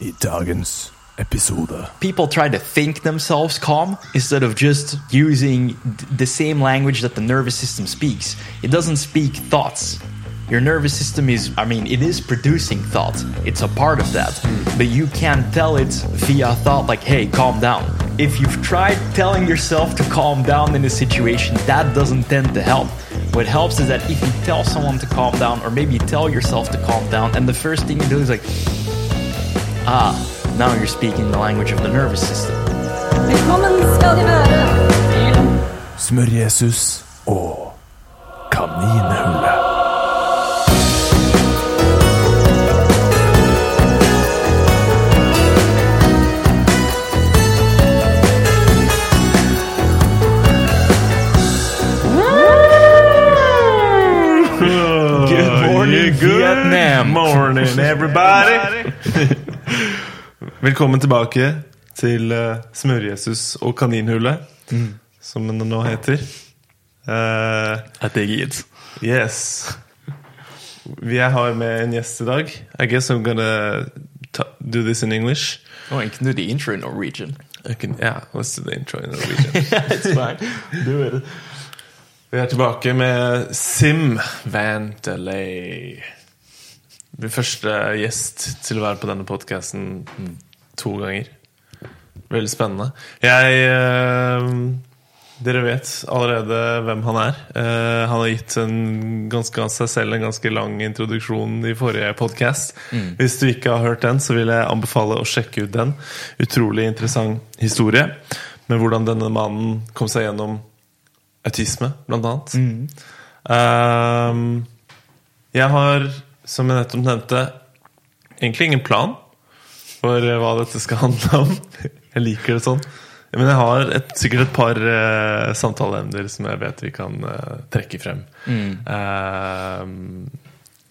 i dagens episode. people try to think themselves calm instead of just using the same language that the nervous system speaks. It doesn't speak thoughts. Your nervous system is, I mean, it is producing thought. It's a part of that. But you can't tell it via thought, like, hey, calm down. If you've tried telling yourself to calm down in a situation, that doesn't tend to help. What helps is that if you tell someone to calm down, or maybe tell yourself to calm down, and the first thing you do is like, ah, now you're speaking the language of the nervous system. Velkommen skal de være til Smør-Jesus og kaninhullet. Good morning, Vietnam. morning, everybody! Velkommen tilbake til uh, Smør-Jesus og Kaninhullet, som den nå heter. Eh, I dig it. yes. Vi er har med en gjest i dag. I guess I'm gonna ta do this in English. Oh, I can do the intro in Norwegian. I can, yeah, let's do the intro in Norwegian. it's fine. Do it. Vi er tilbake med Sim Vandelay. Min første gjest til å være på denne podkasten to ganger. Veldig spennende. Jeg eh, Dere vet allerede hvem han er. Eh, han har gitt en ganske seg selv en ganske lang introduksjon i forrige podkast. Hvis du ikke har hørt den, så vil jeg anbefale å sjekke ut den. Utrolig interessant historie med hvordan denne mannen kom seg gjennom autisme, blant annet. Ehm, jeg har, som jeg nettopp nevnte, egentlig ingen plan for eh, hva dette skal handle om. Jeg liker det sånn. Men jeg har et, sikkert et par uh, samtaleemner som jeg vet vi kan eh, trekke frem. Ehm,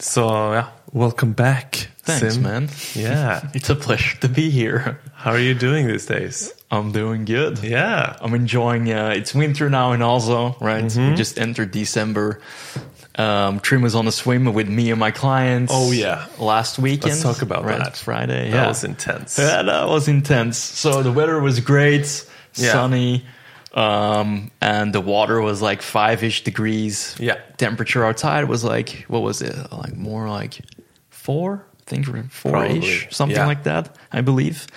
så ja, welcome back, Thanks, Sim. man. Yeah. It's a pleasure to be here. How are you doing these days? I'm doing good. Yeah. I'm enjoying. Uh, it's winter now in Oslo, right? Mm-hmm. We just entered December. Um, Trim was on a swim with me and my clients. Oh, yeah. last weekend. Let's talk about right? that. Friday. That yeah, was intense. Yeah, that was intense. So the weather was great, Yeah. sunny, um, and the water was like five-ish degrees. Yeah. Temperature outside was like what was it? Like more like four. I think four-ish, something yeah. like that. I believe.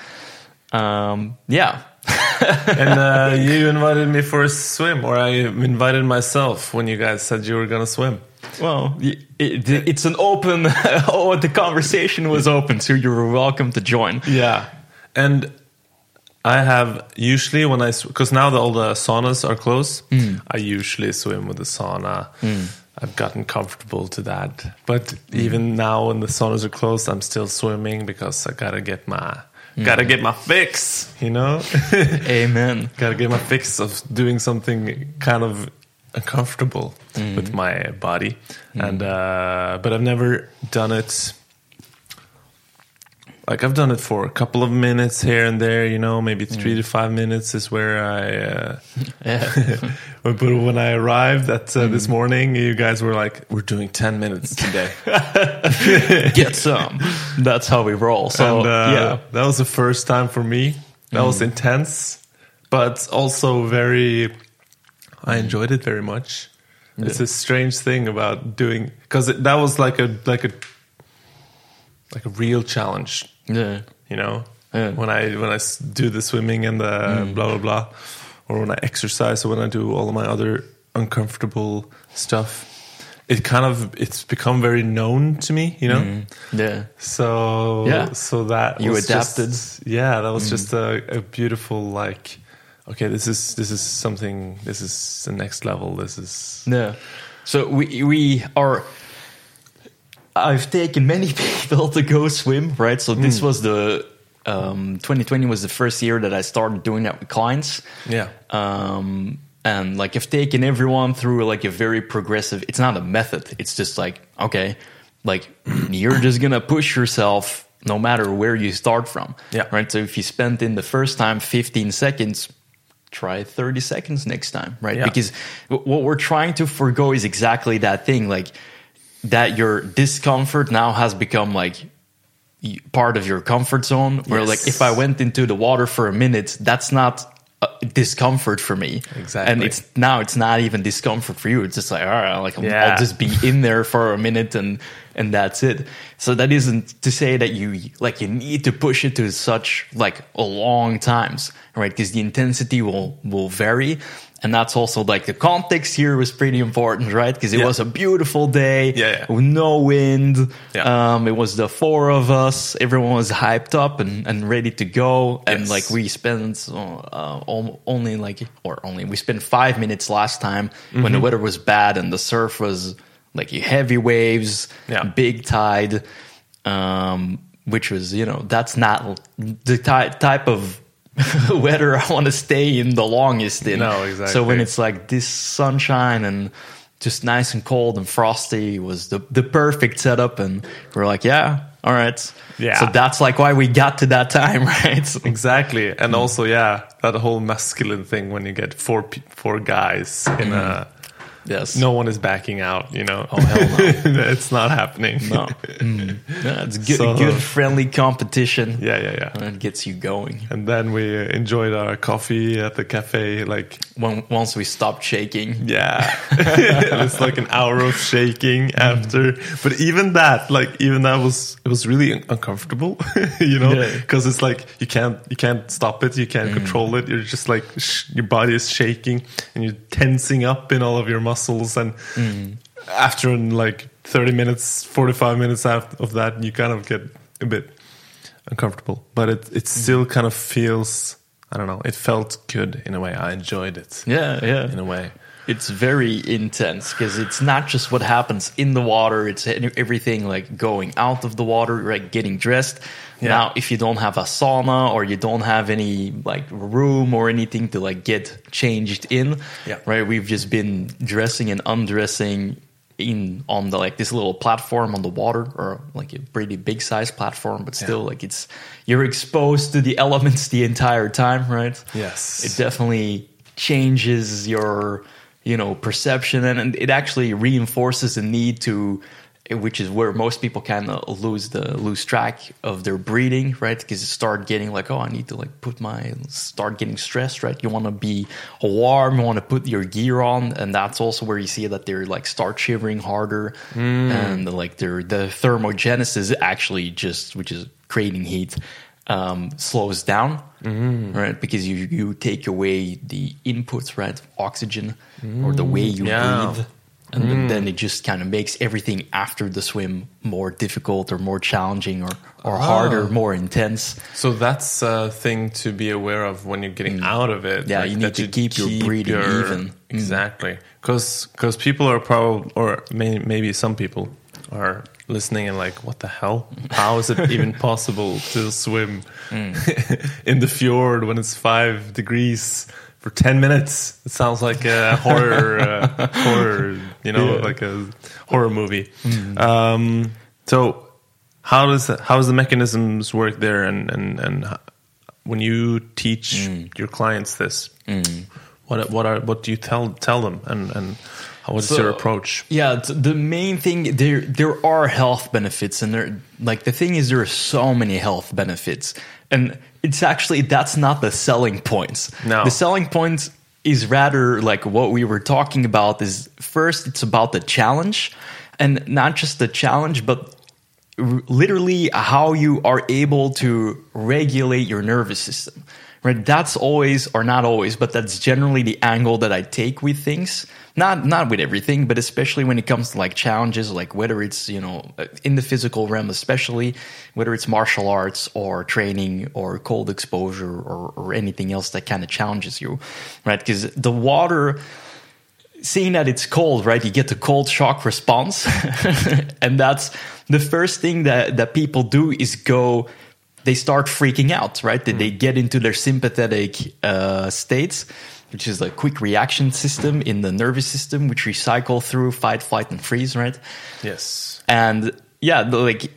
Um, yeah. And uh, you invited me for a swim, or I invited myself when you guys said you were gonna swim. Well, it, it's an open. oh, the conversation was open, so you were welcome to join. Yeah, and I have usually when I because now the, all the saunas are closed, mm. I usually swim with the sauna. Mm. I've gotten comfortable to that, but mm. even now when the saunas are closed, I'm still swimming because I gotta get my gotta mm. get my fix. You know, Amen. gotta get my fix of doing something kind of uncomfortable mm. with my body, mm. and uh, but I've never done it. Like I've done it for a couple of minutes here and there, you know, maybe three to five minutes is where I. Uh, but when I arrived at uh, this morning, you guys were like, "We're doing ten minutes today," Get some. That's how we roll. So and uh, yeah. that was the first time for me. That was intense, but also very. I enjoyed it very much. It's a strange thing about doing because that was like a like a like a real challenge, Yeah. you know. Yeah. When I when I do the swimming and the mm. blah blah blah, or when I exercise or when I do all of my other uncomfortable stuff, it kind of it's become very known to me, you know. Mm. Yeah. So Yeah. so that You was adapted. Just, yeah, that was mm. just a, a beautiful like. Okay, this is this is something. This is the next level. This is Yeah. So we we are. I've taken many people to go swim, right? So this was the um, 2020 was the first year that I started doing that with clients. yeah, um, and like I've taken everyone through like a very progressive. It's not a method. It's just like okay, like you're just gonna push yourself no matter where you start from. Yeah. Right. So if you spent in the first time 15 seconds, try 30 seconds next time. Right. Yeah. Because w- what we're trying to forego is exactly that thing. Like that your discomfort now has become like part of your comfort zone. Where Yes. like if I went into the water for a minute, that's not uh, discomfort for me. Exactly. And it's now it's not even discomfort for you. It's just like all right, like Yeah. I'll just be in there for a minute and and that's it. So that isn't to say that you like you need to push it to such like a long times, right? Because the intensity will will vary. And that's also like the context here was pretty important, right? Because it Yeah. was a beautiful day, Yeah, yeah. with no wind. Yeah. Um, it was the four of us. Everyone was hyped up and, and ready to go. And like we spent uh, only like, or only, we spent five minutes last time when Mm-hmm. the weather was bad and the surf was like heavy waves, Yeah. big tide. Um, which was, you know, that's not the ty- type of weather I want to stay in the longest in. No, exactly. So when it's like this sunshine and just nice and cold and frosty was the the perfect setup and we're like yeah all right Yeah. so that's like why we got to that time right Exactly, and Mm. also yeah, that whole masculine thing when you get four four guys in a yes no one is backing out. You know, oh hell no it's not happening. no Mm. yeah, it's good So- good friendly competition Yeah, yeah, yeah. and it gets you going And then we enjoyed our coffee at the cafe. Like, when once we stopped shaking yeah, it's like an hour of shaking Mm. after. But even that, like, even that was it was really un- uncomfortable. you know, Yeah. because it's like you can't you can't stop it, you can't control it. You're just like sh- your body is shaking and you're tensing up in all of your muscles. And after like 30 minutes, 45 minutes after of that, you kind of get a bit uncomfortable. But it it mm. still kind of feels. I don't know. It felt good in a way. I enjoyed it yeah yeah in a way. It's very intense because it's not just what happens in the water it's everything like going out of the water like getting dressed Yeah. now if you don't have a sauna or you don't have any like room or anything to like get changed in Yeah. right we've just been dressing and undressing in on the like this little platform on the water or like a pretty big size platform but still like it's you're exposed to the elements the entire time right Yes. it definitely changes your you know perception and, and it actually reinforces the need to which is where most people kind of lose the lose track of their breathing right? Because you start getting like oh i need to like put my start getting stressed right? You want to be warm you want to put your gear on and that's also where you see that they're like start shivering harder. Hmm. And like their the thermogenesis actually just which is creating heat um, slows down, right? Because you you take away the inputs, right? Oxygen or the way you Yeah. breathe, and then- then it just kind of makes everything after the swim more difficult or more challenging or or harder, more intense. So that's a thing to be aware of when you're getting out of it. Mm. Yeah, you need to keep your breathing even. Mm. Exactly, because because people are probably, or may, maybe some people are listening and like, what the hell? How is it even possible to swim Mm. in the fjord when it's five degrees? For ten minutes, it sounds like a horror, uh, horror, you know, Yeah. like a horror movie. Um, so, how does that, how does the mechanisms work there and and and when you teach your clients this what what are what do you tell tell them and and what's So- your approach Yeah, the main thing there there are health benefits, and there like the thing is there are so many health benefits, and it's actually that's not the selling points. No. the selling point is rather like what we were talking about. Is first it's about the challenge, and not just the challenge, but literally how you are able to regulate your nervous system right that's always or not always but that's generally the angle that i take with things not not with everything but especially when it comes to like challenges like whether it's you know in the physical realm especially whether it's martial arts or training or cold exposure or, or anything else that kind of challenges you right because the water seeing that it's cold, right? You get the cold shock response. and that's the first thing that, that people do is go, they start freaking out, right? That they get into their sympathetic uh, states, which is a quick reaction system in the nervous system, which recycle through fight, flight, and freeze, right? yes And yeah, like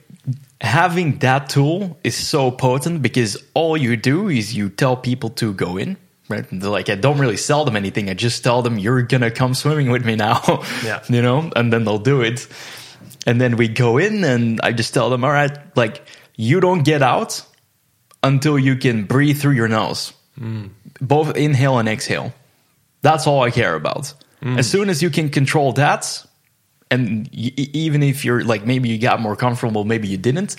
having that tool is so potent because all you do is you tell people to go in. Right? And they're like I don't really sell them anything. I just tell them you're gonna come swimming with me now. Yeah. you know, and then they'll do it. And then we go in, and I just tell them, all right, like you don't get out until you can breathe through your nose, mm. Both inhale and exhale. That's all I care about. As soon as you can control that, and y- even if you're like maybe you got more comfortable, maybe you didn't,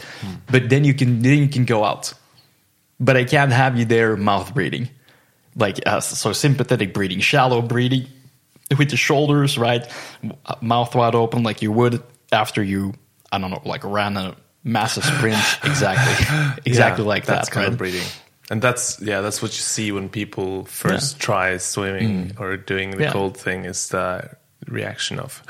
but then you can then you can go out. But I can't have you there mouth breathing, like uh, so sympathetic breathing, shallow breathing with the shoulders right, mouth wide open like you would after you I don't know like ran a massive sprint exactly exactly Yeah, like that's that kind right? of breathing. And that's yeah, that's what you see when people first try swimming or doing the Mm. Yeah. cold thing is the reaction of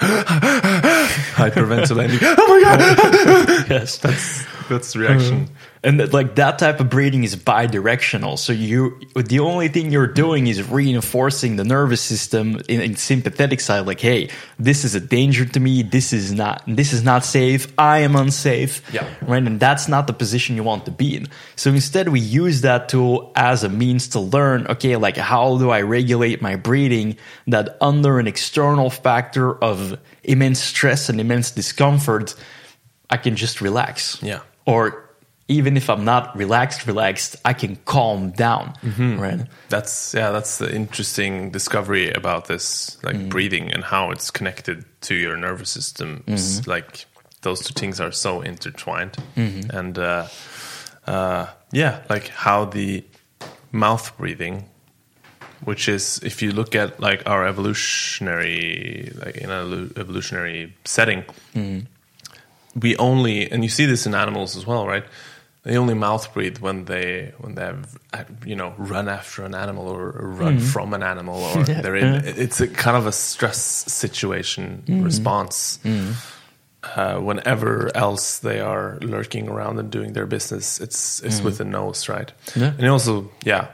hyperventilating. oh my god! yes That's that's the reaction. And like that type of breathing is bidirectional. So you the only thing you're doing is reinforcing the nervous system in, in sympathetic side like hey this is a danger to me. This is not this is not safe. I am unsafe. Yeah. right? And that's not the position you want to be in. So instead we use that tool as a means to learn okay like how do i regulate my breathing that under an external factor of immense stress and immense discomfort i can just relax. Yeah. or even if I'm not relaxed, relaxed, I can calm down, right? That's yeah, that's the interesting discovery about this, like Mm. breathing and how it's connected to your nervous system. Mm-hmm. like those two things are so intertwined, Mm-hmm. and uh, uh, yeah, like how the mouth breathing, which is if you look at like our evolutionary, like in an evolutionary setting, Mm-hmm. we only and you see this in animals as well, right? They only mouth breathe when they when they have you know run after an animal or, run hmm. from an animal or they're in. It's a kind of a stress situation hmm. response. Hmm. Uh, whenever else they are lurking around and doing their business, it's it's with the nose, right? Yeah. And also, yeah,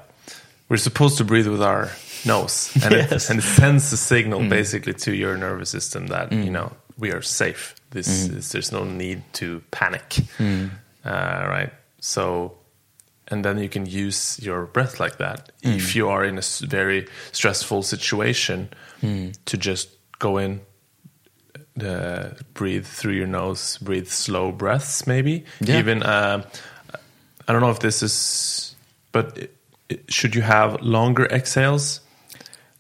we're supposed to breathe with our nose, and Yes. it and it sends a signal basically to your nervous system that you know we are safe. This is, there's no need to panic, uh, right? So, and then you can use your breath like that if you are in a very stressful situation to just go in. Uh, breathe through your nose. Breathe slow breaths, maybe. Yeah. Even uh, I don't know if this is, but it, should you have longer exhales,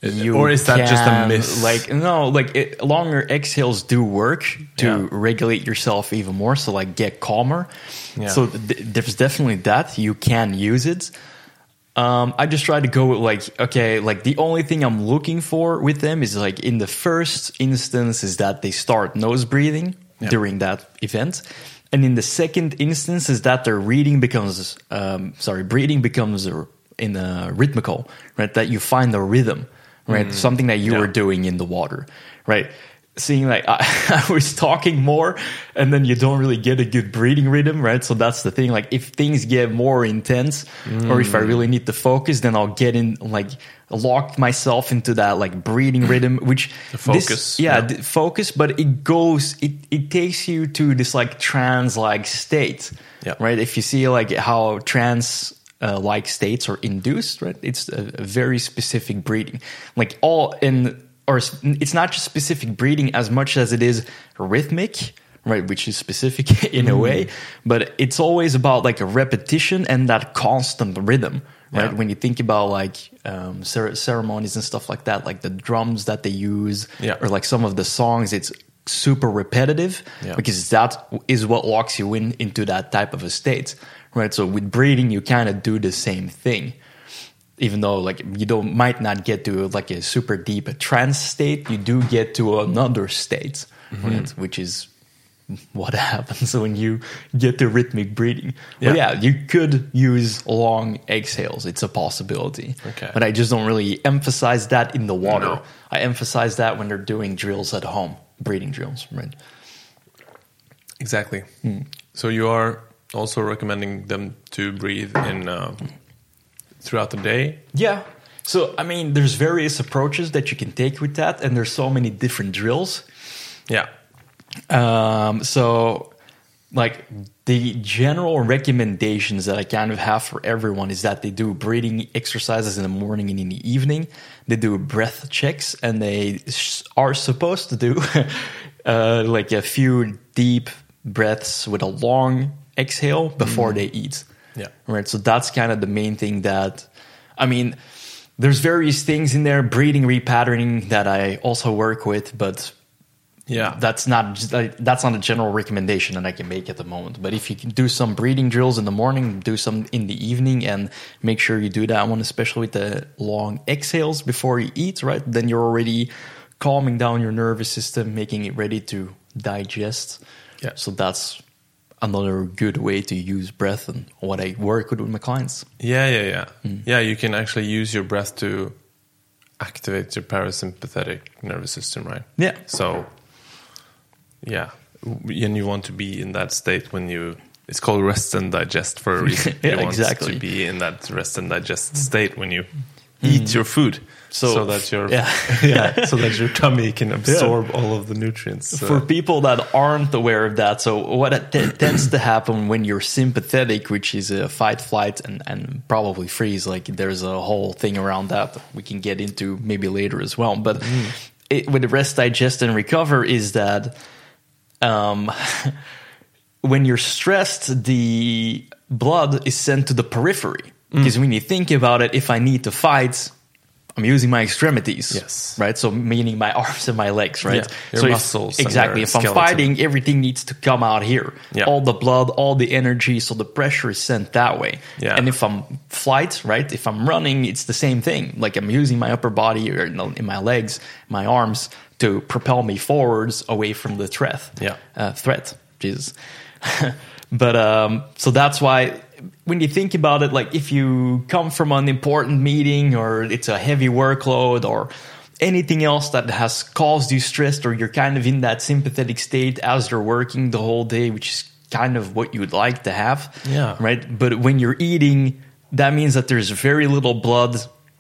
You or is that just a myth? Like no, like it, longer exhales do work to Yeah. regulate yourself even more. So like get calmer. Yeah. So th- there's definitely that you can use it. Um, I just try to go with like okay, like the only thing I'm looking for with them is like in the first instance is that they start nose breathing Yeah. during that event. And in the second instance is that their reading becomes, um, sorry, breathing becomes in a rhythmical, right? That you find a rhythm, right? Mm. Something that you Yeah. were doing in the water, right? Seeing like I, I was talking more and then you don't really get a good breathing rhythm, right? So that's the thing. Like if things get more intense or if I mm. really need to focus, then I'll get in like lock myself into that like breathing rhythm, which The this- focus, yeah, yeah. the focus, but it goes, it, it takes you to this like trance like state, Yeah. right? If you see like how trance uh, like states are induced, right? It's a, a very specific breeding. like all in, or it's not just specific breeding as much as it is rhythmic, right? Which is specific in a way, but it's always about like a repetition and that constant rhythm, right? Yeah. When you think about like um, cer- ceremonies and stuff like that, like the drums that they use, Yeah. or like some of the songs, it's super repetitive Yeah. because that is what locks you in into that type of a state, right? So with breathing, you kind of do the same thing, even though like you don't might not get to like a super deep trance state, you do get to another state, Mm-hmm. right? Which is what happens when you get to rhythmic breathing. Yeah. But yeah, you could use long exhales. It's a possibility. Okay. But I just don't really emphasize that in the water. No. I emphasize that when they're doing drills at home, breathing drills, right? Exactly. Hmm. So you are also recommending them to breathe in um, throughout the day. Yeah. So I mean, there's various approaches that you can take with that, and there's so many different drills. Yeah. Um, so, like the general recommendations that I kind of have for everyone is that they do breathing exercises in the morning and in the evening. They do breath checks, and they are supposed to do uh, like a few deep breaths with a long exhale before mm-hmm. they eat. Yeah. Right. So that's kind of the main thing that, I mean, there's various things in there, breathing repatterning that I also work with, but Yeah. that's not just, like, that's not a general recommendation that I can make at the moment. But if you can do some breathing drills in the morning, do some in the evening, and make sure you do that one, especially with the long exhales before you eat, right? Then you're already calming down your nervous system, making it ready to digest. Yeah. So that's another good way to use breath and what I work with with my clients. Yeah, yeah, yeah. Hmm. Yeah, you can actually use your breath to activate your parasympathetic nervous system, right? Yeah. So, yeah, and you want to be in that state when you. It's called rest and digest for a reason. Yeah, you want exactly. to be in that rest and digest state when you hmm. eat your food, So- so, that your yeah. yeah, so that your tummy can absorb all of the nutrients. For uh, people that aren't aware of that, so what t- tends to happen when you're sympathetic, which is a fight, flight, and, and probably freeze, like there's a whole thing around that we can get into maybe later as well. But it, with the rest, digest, and recover, is that um, when you're stressed, the blood is sent to the periphery. Because when you think about it, if I need to fight, I'm using my extremities. Yes. Right. So meaning my arms and my legs. Right. Yeah, so muscles and exactly. If I'm fighting, everything needs to come out here. Yeah. All the blood, all the energy. So the pressure is sent that way. Yeah. And if I'm flight, right? If I'm running, it's the same thing. Like I'm using my upper body or in, in my legs, my arms to propel me forwards away from the threat. Yeah. Uh, threat. Jesus. but um, so that's why when you think about it, like if you come from an important meeting or it's a heavy workload or anything else that has caused you stressed or you're kind of in that sympathetic state as you're working the whole day, which is kind of what you would like to have. Yeah. Right. But when you're eating, that means that there's very little blood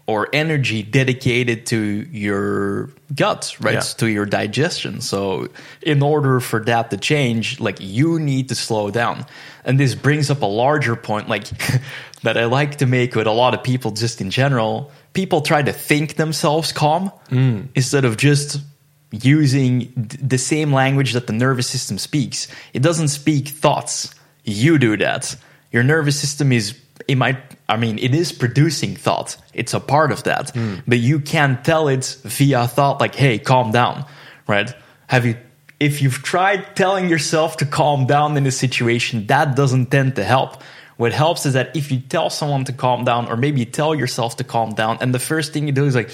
or energy dedicated to your gut, right? Yeah. To your digestion. So, in order for that to change, like you need to slow down. And this brings up a larger point, like that I like to make with a lot of people just in general. People try to think themselves calm mm. instead of just using the same language that the nervous system speaks. It doesn't speak thoughts. You do that. Your nervous system is it might I mean it is producing thought. It's a part of that. But you can't tell it via thought like hey, calm down, right? Have you if you've tried telling yourself to calm down in a situation, that doesn't tend to help. What helps is that if you tell someone to calm down, or maybe you tell yourself to calm down, and the first thing you do is like,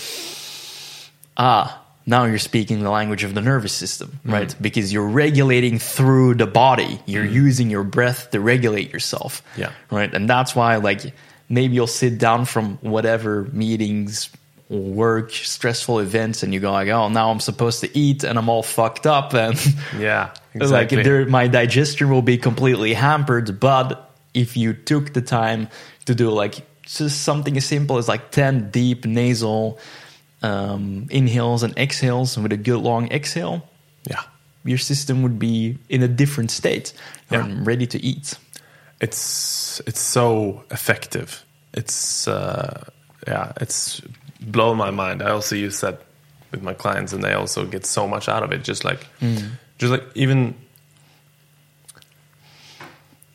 ah, now you're speaking the language of the nervous system, mm. right? Because you're regulating through the body. You're mm. using your breath to regulate yourself. Yeah. Right. And that's why, like, maybe you'll sit down from whatever meetings, work, stressful events, and you go like, oh, now I'm supposed to eat and I'm all fucked up. And yeah, like exactly. there, my digestion will be completely hampered. But if you took the time to do like just something as simple as like 10 deep nasal um, inhales and exhales and with a good long exhale, yeah. your system would be in a different state Yeah. and ready to eat. it's it's so effective. It's uh, yeah, it's blown my mind. I also use that with my clients, and they also get so much out of it. Just like, just like even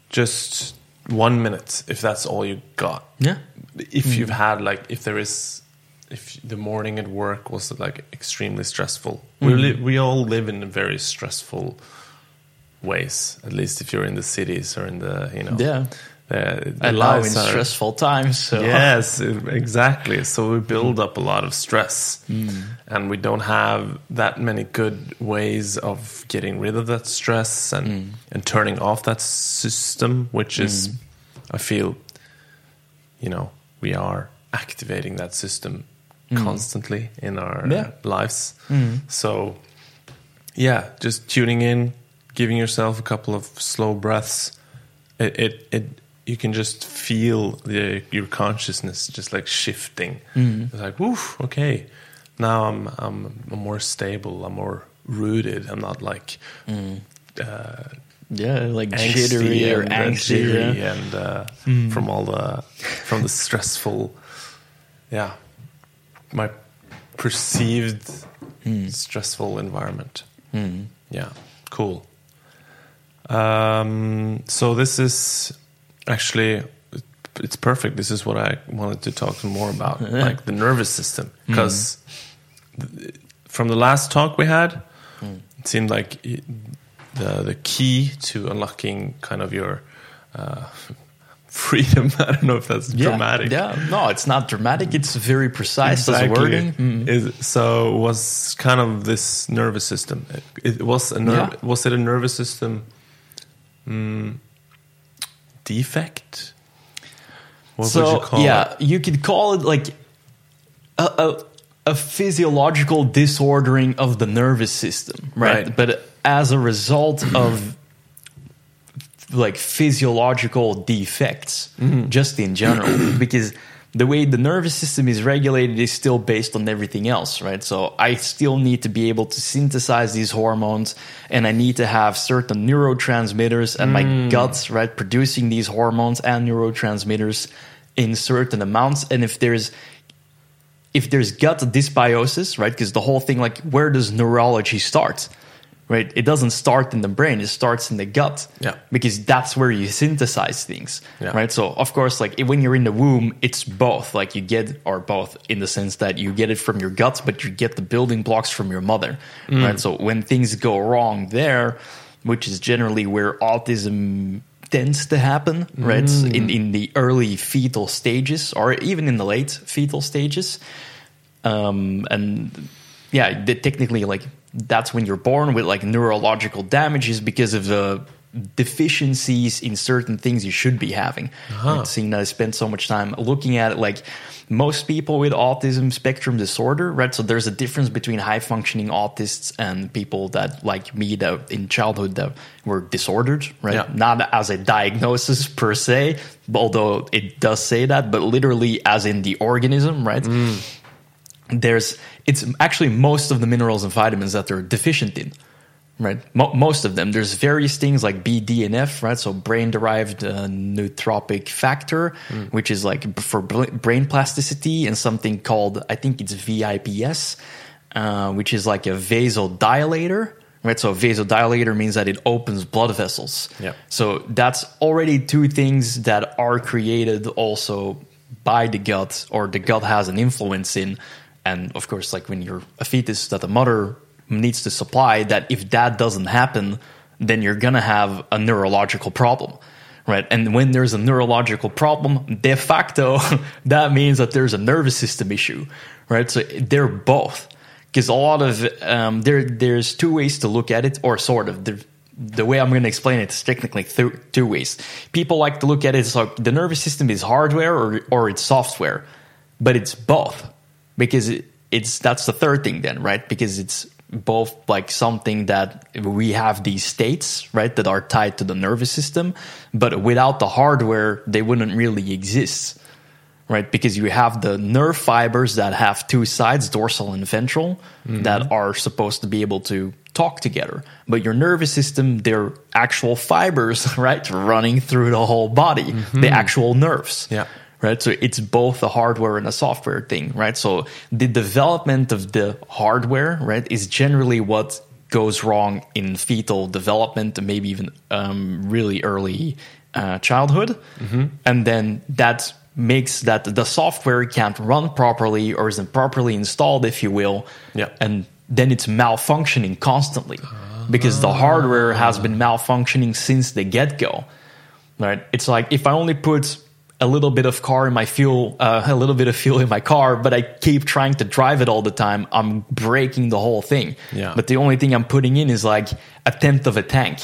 just one minute, if that's all you got. Yeah. If you've had like, if there is, if the morning at work was like extremely stressful, we li- we all live in very stressful ways. At least if you're in the cities or in the you know Yeah. the, the And now in stressful times. So. Yes, exactly. So we build mm. up a lot of stress, mm. and we don't have that many good ways of getting rid of that stress and mm. and turning off that system, which is, I feel, you know, we are activating that system Mm. constantly in our Yeah. lives. Mm. So, yeah, just tuning in, giving yourself a couple of slow breaths. It it, it you can just feel the your consciousness just like shifting. Mm. It's like, woof, okay. Now I'm I'm more stable. I'm more rooted. I'm not like uh, Yeah, like angsty jittery or and angsty. jittery yeah. and uh, from all the from the stressful, yeah, my perceived stressful environment. Yeah, cool. Um, so this is actually it's perfect. This is what I wanted to talk more about, like the nervous system, because from the last talk we had, it seemed like i- the the key to unlocking kind of your uh, freedom. I don't know if that's dramatic. Yeah, no, it's not dramatic. It's very precise as wording. Mm. Is, so was kind of this nervous system. It, it was a nerve. Yeah. Was it a nervous system mm, defect? What so would you call yeah, it? you could call it like a, a a physiological disordering of the nervous system, right? Right. But as a result of like physiological defects, Mm-hmm. just in general, because the way the nervous system is regulated is still based on everything else, right? So I still need to be able to synthesize these hormones, and I need to have certain neurotransmitters, and Mm. my guts, right, producing these hormones and neurotransmitters in certain amounts. And if there's if there's gut dysbiosis, right? Because the whole thing, like, where does neurology start? Right? It doesn't start in the brain; it starts in the gut. Yeah. Because that's where you synthesize things. Yeah. Right. So of course, like when you're in the womb, it's both. Like you get, or both, in the sense that you get it from your gut, but you get the building blocks from your mother. Right. So when things go wrong there, which is generally where autism tends to happen, right? In in the early fetal stages, or even in the late fetal stages, um, and yeah, technically, like that's when you're born with like neurological damages because of the deficiencies in certain things you should be having. Uh-huh. Right? Seeing that I spent so much time looking at it, like most people with autism spectrum disorder, right? So there's a difference between high functioning autists and people that, like me, that in childhood that were disordered, right? Yeah. Not as a diagnosis per se, although it does say that, but literally as in the organism, right? Mm. there's it's actually most of the minerals and vitamins that they're deficient in right? Mo- most of them. There's various things like bdnf right? So brain derived uh, nootropic factor which is like for brain plasticity and something called i think it's vips uh, which is like a vasodilator right? So vasodilator means that it opens blood vessels. Yeah. so that's already two things that are created also by the gut or the gut has an influence in. And of course, like when you're a fetus that the mother needs to supply, that if that doesn't happen, then you're gonna have a neurological problem. Right. And when there's a neurological problem, de facto, that means that there's a nervous system issue. Right. So they're both because a lot of um, there there's two ways to look at it, or sort of. The, the way I'm going to explain it is technically th- two ways. People like to look at it as like the nervous system is hardware or or it's software, but it's both because it, it's that's the third thing then, right? Because it's both like something that we have these states, right, that are tied to the nervous system, but without the hardware, they wouldn't really exist right? Because you have the nerve fibers that have two sides, dorsal and ventral, mm-hmm. that are supposed to be able to talk together. But your nervous system, they're actual fibers, right? Running through the whole body, the mm-hmm. actual nerves. Yeah. Right. So it's both a hardware and a software thing, right? So the development of the hardware, right, is generally what goes wrong in fetal development and maybe even um, really early uh, childhood. And then that makes that the software can't run properly or isn't properly installed, if you will. Yeah. And then it's malfunctioning constantly because the hardware has been malfunctioning since the get go. Right? It's like if I only put a little bit of car in my fuel, uh, a little bit of fuel in my car, but I keep trying to drive it all the time, I'm breaking the whole thing. Yeah. But the only thing I'm putting in is like a tenth of a tank.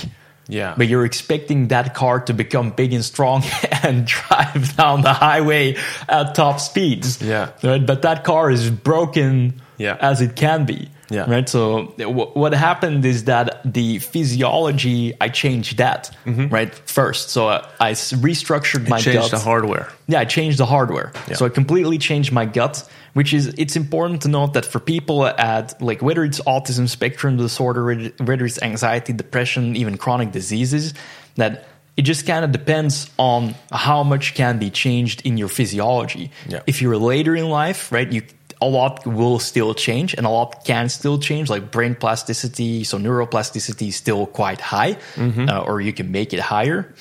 Yeah. But you're expecting that car to become big and strong and drive down the highway at top speeds. Yeah. Right? But that car is broken Yeah. as it can be. Yeah. Right. So w- what happened is that the physiology, I changed that right first. So I, I s- restructured my Mm-hmm. Change gut. the hardware. Yeah, I changed the hardware. Yeah. So I completely changed my gut, which is it's important to note that for people at like whether it's autism spectrum disorder, whether it's anxiety, depression, even chronic diseases, that it just kind of depends on how much can be changed in your physiology. Yeah. If you're later in life, right, you a lot will still change and a lot can still change. Like brain plasticity so neuroplasticity is still quite high uh, or you can make it higher.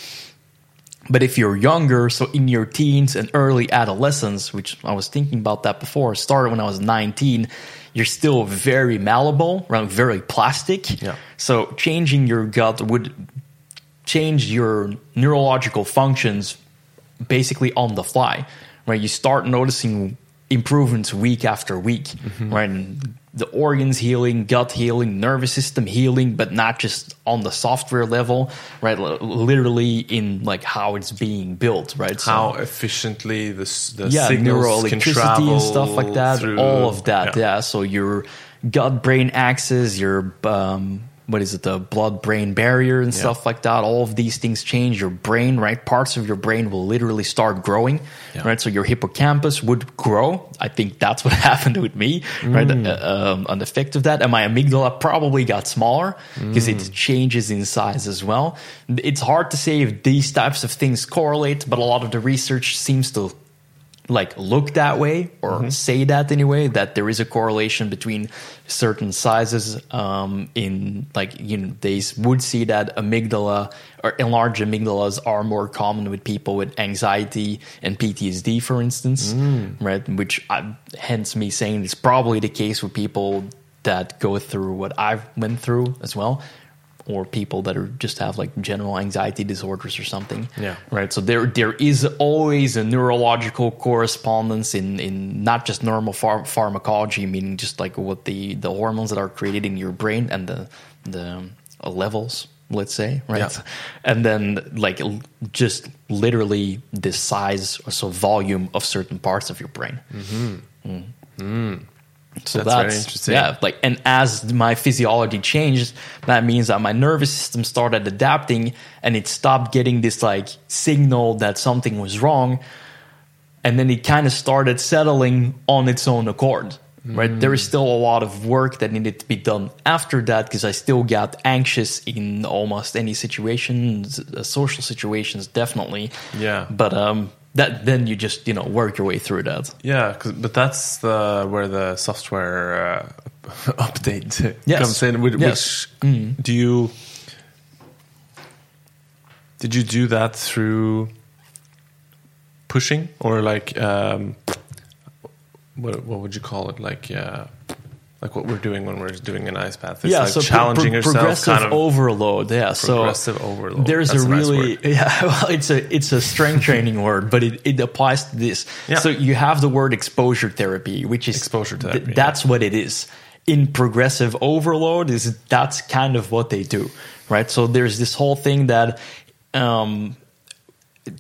But if you're younger so in your teens and early adolescence which i was thinking about that before started when i was 19 you're still very malleable right? Very plastic. Yeah. so changing your gut would change your neurological functions basically on the fly, right? You start noticing improvements week after week, right? And the organs healing, gut healing, nervous system healing, but not just on the software level, right? L- literally in like how it's being built, right? So- How efficiently the, s- the yeah, signals can travel and stuff like that. through- all of that, yeah. So your gut brain axis, your um, what is it, the blood brain barrier and stuff like that. All of these things change your brain, right? Parts of your brain will literally start growing, Yeah. right? So your hippocampus would grow. I think that's what happened with me, right? Mm. Uh, um, an effect of that, and my amygdala probably got smaller because Mm. it changes in size as well. It's hard to say if these types of things correlate, but a lot of the research seems to like look that way or say that anyway that there is a correlation between certain sizes um, in like you know they would see that amygdala or enlarged amygdalas are more common with people with anxiety and PTSD for instance right? Which I, hence me saying it's probably the case with people that go through what I've went through as well or people that are just have like general anxiety disorders or something. Yeah. right? So there there is always a neurological correspondence in in not just normal phar- pharmacology meaning just like what the the hormones that are created in your brain and the the uh, levels let's say right? Yeah. and then like just literally the size or so volume of certain parts of your brain mm-hmm. mm. Mm. So That's that's, very interesting. Yeah, like and as my physiology changed, that means that my nervous system started adapting and it stopped getting this like signal that something was wrong, and then it kind of started settling on its own accord. Right, there is still a lot of work that needed to be done after that because I still got anxious in almost any situations, uh, social situations, definitely. Yeah. but um, that then you just you know work your way through that. Yeah, 'cause- but that's the where the software uh, update Yes. comes in. Which, Yes. Mm. do you did you do that through pushing or like um, what what would you call it? Like uh, like what we're doing when we're doing an ice bath. It's like pro- challenging pro- yourself, progressive kind of. overload. Yeah, so Progressive overload. There's That's a nice really word. yeah. Well, it's a it's a strength training word, but it, it applies to this. Yeah. So you have the word exposure therapy, which is Exposure th- therapy, that's what it is. In progressive overload, is that's kind of what they do, right? So there's this whole thing that. Um,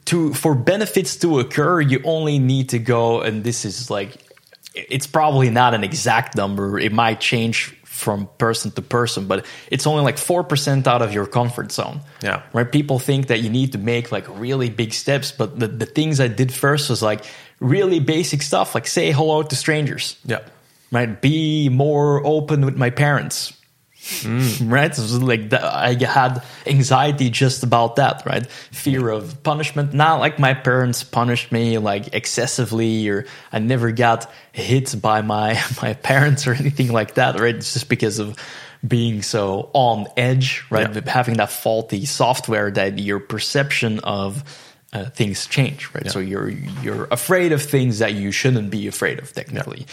to for benefits to occur you only need to go and this is like it's probably not an exact number. It might change from person to person but it's only like 4% out of your comfort zone. Yeah. right? People think that you need to make like really big steps but the, the things i did first was like really basic stuff like say hello to strangers. Yeah. right? Be more open with my parents right? So like that, i had anxiety just about that right? Fear of punishment. Not like my parents punished me like excessively or i never got hit by my my parents or anything like that right? It's just because of being so on edge right? Yeah. having that faulty software that your perception of uh, things change right? So you're you're afraid of things that you shouldn't be afraid of technically.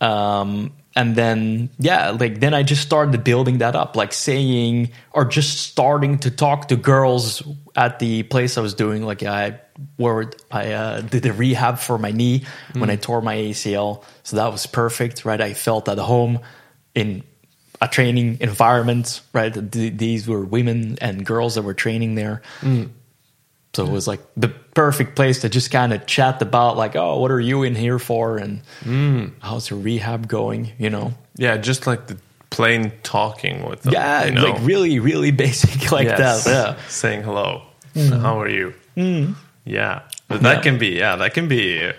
Um, and then yeah like then i just started building that up like saying or just starting to talk to girls at the place i was doing. Like i where i uh, did the rehab for my knee when i tore my acl so that was perfect right? I felt at home in a training environment right? These were women and girls that were training there so it was like the perfect place to just kind of chat about like, oh, what are you in here for, and how's your rehab going? You know, Yeah, just like the plain talking with them. yeah, you know? like really, really basic like Yes. that. Yeah, Saying hello. Mm. How are you? Yeah. But that Yeah. can be, yeah, that can be,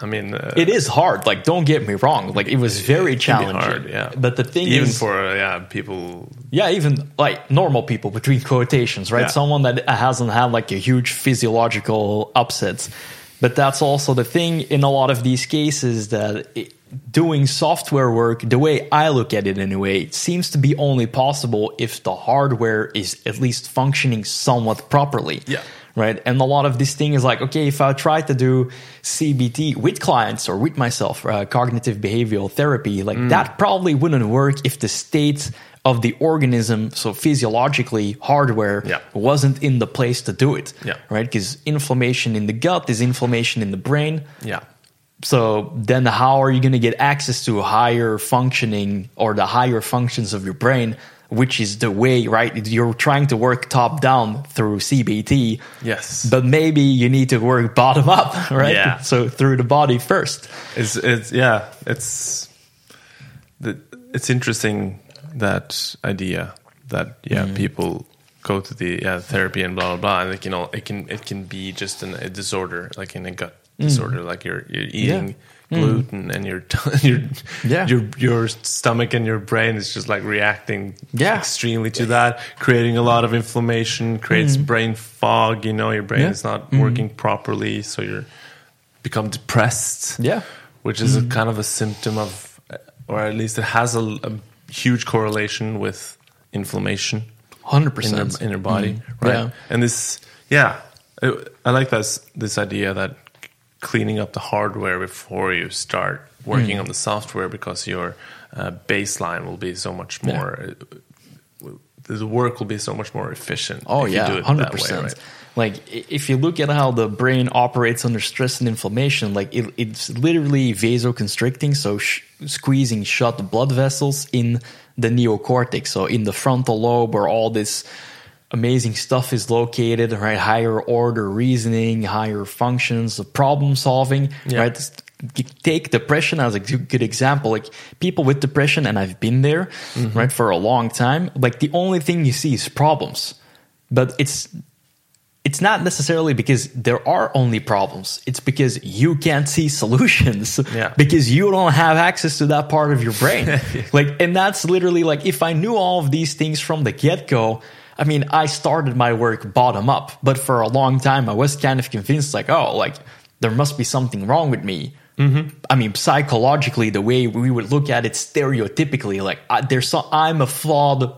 I mean, uh, it is hard. Like, don't get me wrong. Like, it was very be challenging. hard, yeah. But the thing even is, for, yeah, people, yeah, even like normal people between quotations, right? Yeah. Someone that hasn't had like a huge physiological upset But that's also the thing in a lot of these cases that it, doing software work, the way I look at it anyway, it seems to be only possible if the hardware is at least functioning somewhat properly. Yeah. Right. And a lot of this thing is like, okay, if I try to do CBT with clients or with myself, uh, cognitive behavioral therapy, like Mm. that probably wouldn't work if the state of the organism, so physiologically, hardware, Yeah. wasn't in the place to do it. Yeah. Right. Because inflammation in the gut is inflammation in the brain. Yeah. So then how are you going to get access to higher functioning or the higher functions of your brain, which is the way, right? You're trying to work top down through CBT. Yes. But maybe you need to work bottom up, right? Yeah. So through the body first. It's it's yeah. It's it's interesting that idea that yeah Mm. people go to the yeah therapy and blah blah blah and like you know it can it can be just an, a disorder like in a gut disorder like you're you're eating gluten and your your Mm. Yeah. your your stomach and your brain is just like reacting Yeah. extremely to that creating a lot of inflammation creates brain fog you know your brain Mm. Yeah. Is not working properly so you're become depressed Yeah. which is a kind of a symptom of, or at least it has a, a huge correlation with inflammation 100%. in your, in your body, Mm-hmm. right? And this, yeah, I, I like this this idea that cleaning up the hardware before you start working Mm. on the software because your uh, baseline will be so much more. Uh, the work will be so much more efficient. Oh yeah, do it hundred percent. right? Like if you look at how the brain operates under stress and inflammation, like it, it's literally vasoconstricting, so sh- squeezing shut the blood vessels in the neocortex, so in the frontal lobe, where all this amazing stuff is located. Right, higher order reasoning, higher functions of problem solving. Yeah. Right, take depression as a good example like people with depression and i've been there mm-hmm. right for a long time like the only thing you see is problems but it's it's not necessarily because there are only problems it's because you can't see solutions Yeah. because you don't have access to that part of your brain like and that's literally like if i knew all of these things from the get-go i mean i started my work bottom up but for a long time i was kind of convinced like oh like there must be something wrong with me mm-hmm. I mean, psychologically, the way we would look at it stereotypically, like I, there's some, I'm a flawed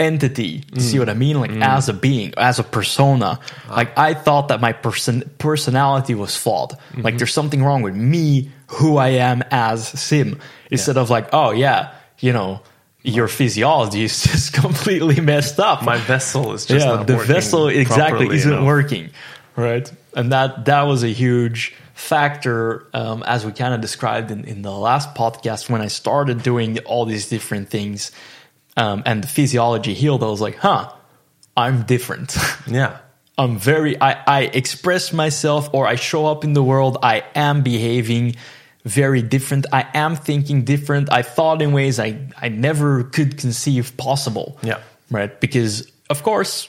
entity. You see what I mean? Like mm-hmm. as a being, as a persona. Ah. Like I thought that my person personality was flawed. Like mm-hmm. there's something wrong with me, who I am as Sim, instead of like, oh yeah, you know, your physiology is just completely messed up My vessel is just yeah, the vessel exactly isn't enough. working, right? And that that was a huge factor, um, as we kind of described in, in the last podcast when I started doing all these different things, um, and the physiology healed. I was like, huh, I'm different. Yeah. I'm very I, I express myself or I show up in the world. I am behaving very different. I am thinking different. I thought in ways I, I never could conceive possible. Yeah. Right. Because of course,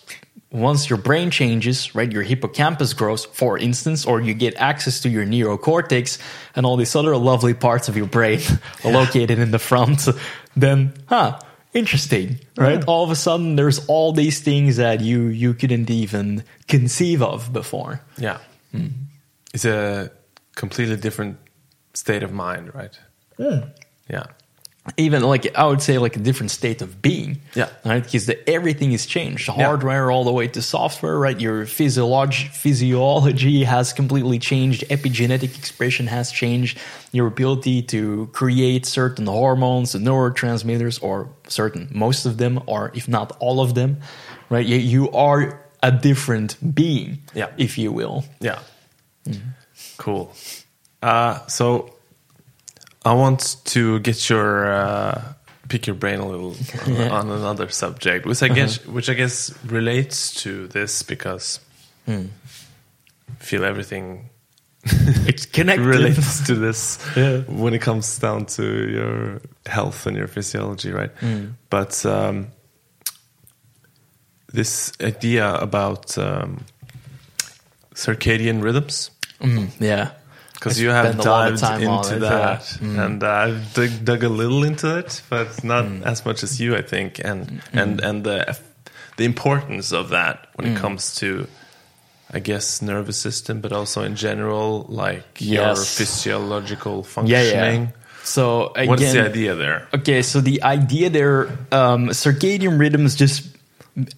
once your brain changes, right, your hippocampus grows, for instance, or you get access to your neocortex and all these other lovely parts of your brain located in the front, then huh, interesting. Right? All of a sudden there's all these things that you you couldn't even conceive of before. Yeah. Hmm. It's a completely different state of mind, right? Yeah. even like I would say like a different state of being. Yeah. Right. Because the, everything is changed. Yeah. Hardware all the way to software, right? Your physiology physiology has completely changed. Epigenetic expression has changed. Your ability to create certain hormones and neurotransmitters or certain most of them or if not all of them, right? You, you are a different being, Yeah. if you will. Yeah. Mm-hmm. Cool. Uh, so I want to get your uh, pick your brain a little Yeah. on another subject, which I guess which I guess relates to this because I feel everything It's connected. relates to this Yeah. when it comes down to your health and your physiology, right? But um, this idea about um, circadian rhythms Yeah. Because you have spend a lot of dived time into that, yeah. Mm. and I've dug, dug a little into it, but not mm. as much as you, I think, and mm. and and the the importance of that when it comes to I guess, nervous system, but also in general, like your Yes. physiological Yeah, functioning. yeah. So again, What's the idea there? Okay, so the idea there, um, circadian rhythms just,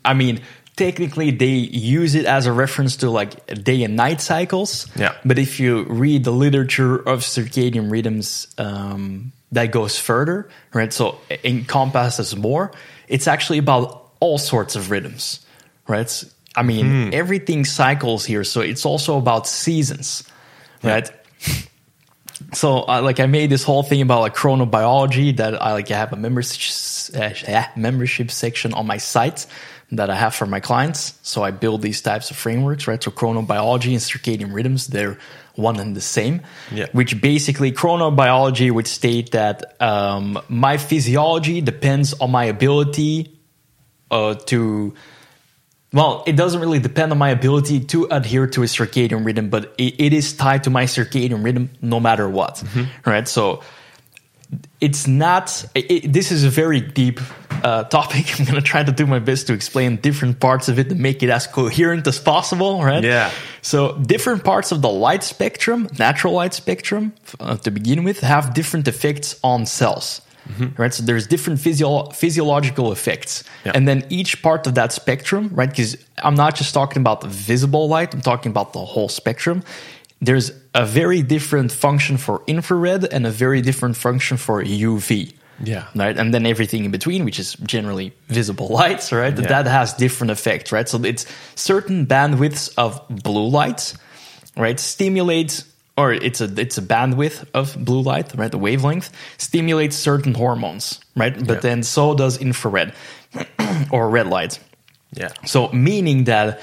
I mean, technically they use it as a reference to like day and night cycles. Yeah. But if you read the literature of circadian rhythms, um, that goes further, right? So encompasses more. It's actually about all sorts of rhythms, right? I mean, everything cycles here. So it's also about seasons, right? so uh, like I made this whole thing about like chronobiology that I like have a membership uh, membership section on my site that I have for my clients. So I build these types of frameworks, right? So chronobiology and circadian rhythms, they're one and the same. Yeah. Which basically chronobiology would state that um, my physiology depends on my ability uh, to well, it doesn't really depend on my ability to adhere to a circadian rhythm, but it, it is tied to my circadian rhythm no matter what. Right? So it's not, it, this is a very deep uh, topic. I'm going to try to do my best to explain different parts of it and make it as coherent as possible. Right? Yeah. So different parts of the light spectrum, natural light spectrum, uh, to begin with, have different effects on cells. Right, so there's different physio- physiological effects, Yeah. and then each part of that spectrum, right? Because I'm not just talking about the visible light; I'm talking about the whole spectrum. There's a very different function for infrared and a very different function for UV. Yeah. Right. And then everything in between, which is generally visible lights, right? Yeah. That has different effects, right? So it's certain bandwidths of blue light, right? Stimulates or it's a it's a bandwidth of blue light, right? The wavelength stimulates certain hormones, right? But Yeah. then so does infrared or red light. Yeah. So meaning that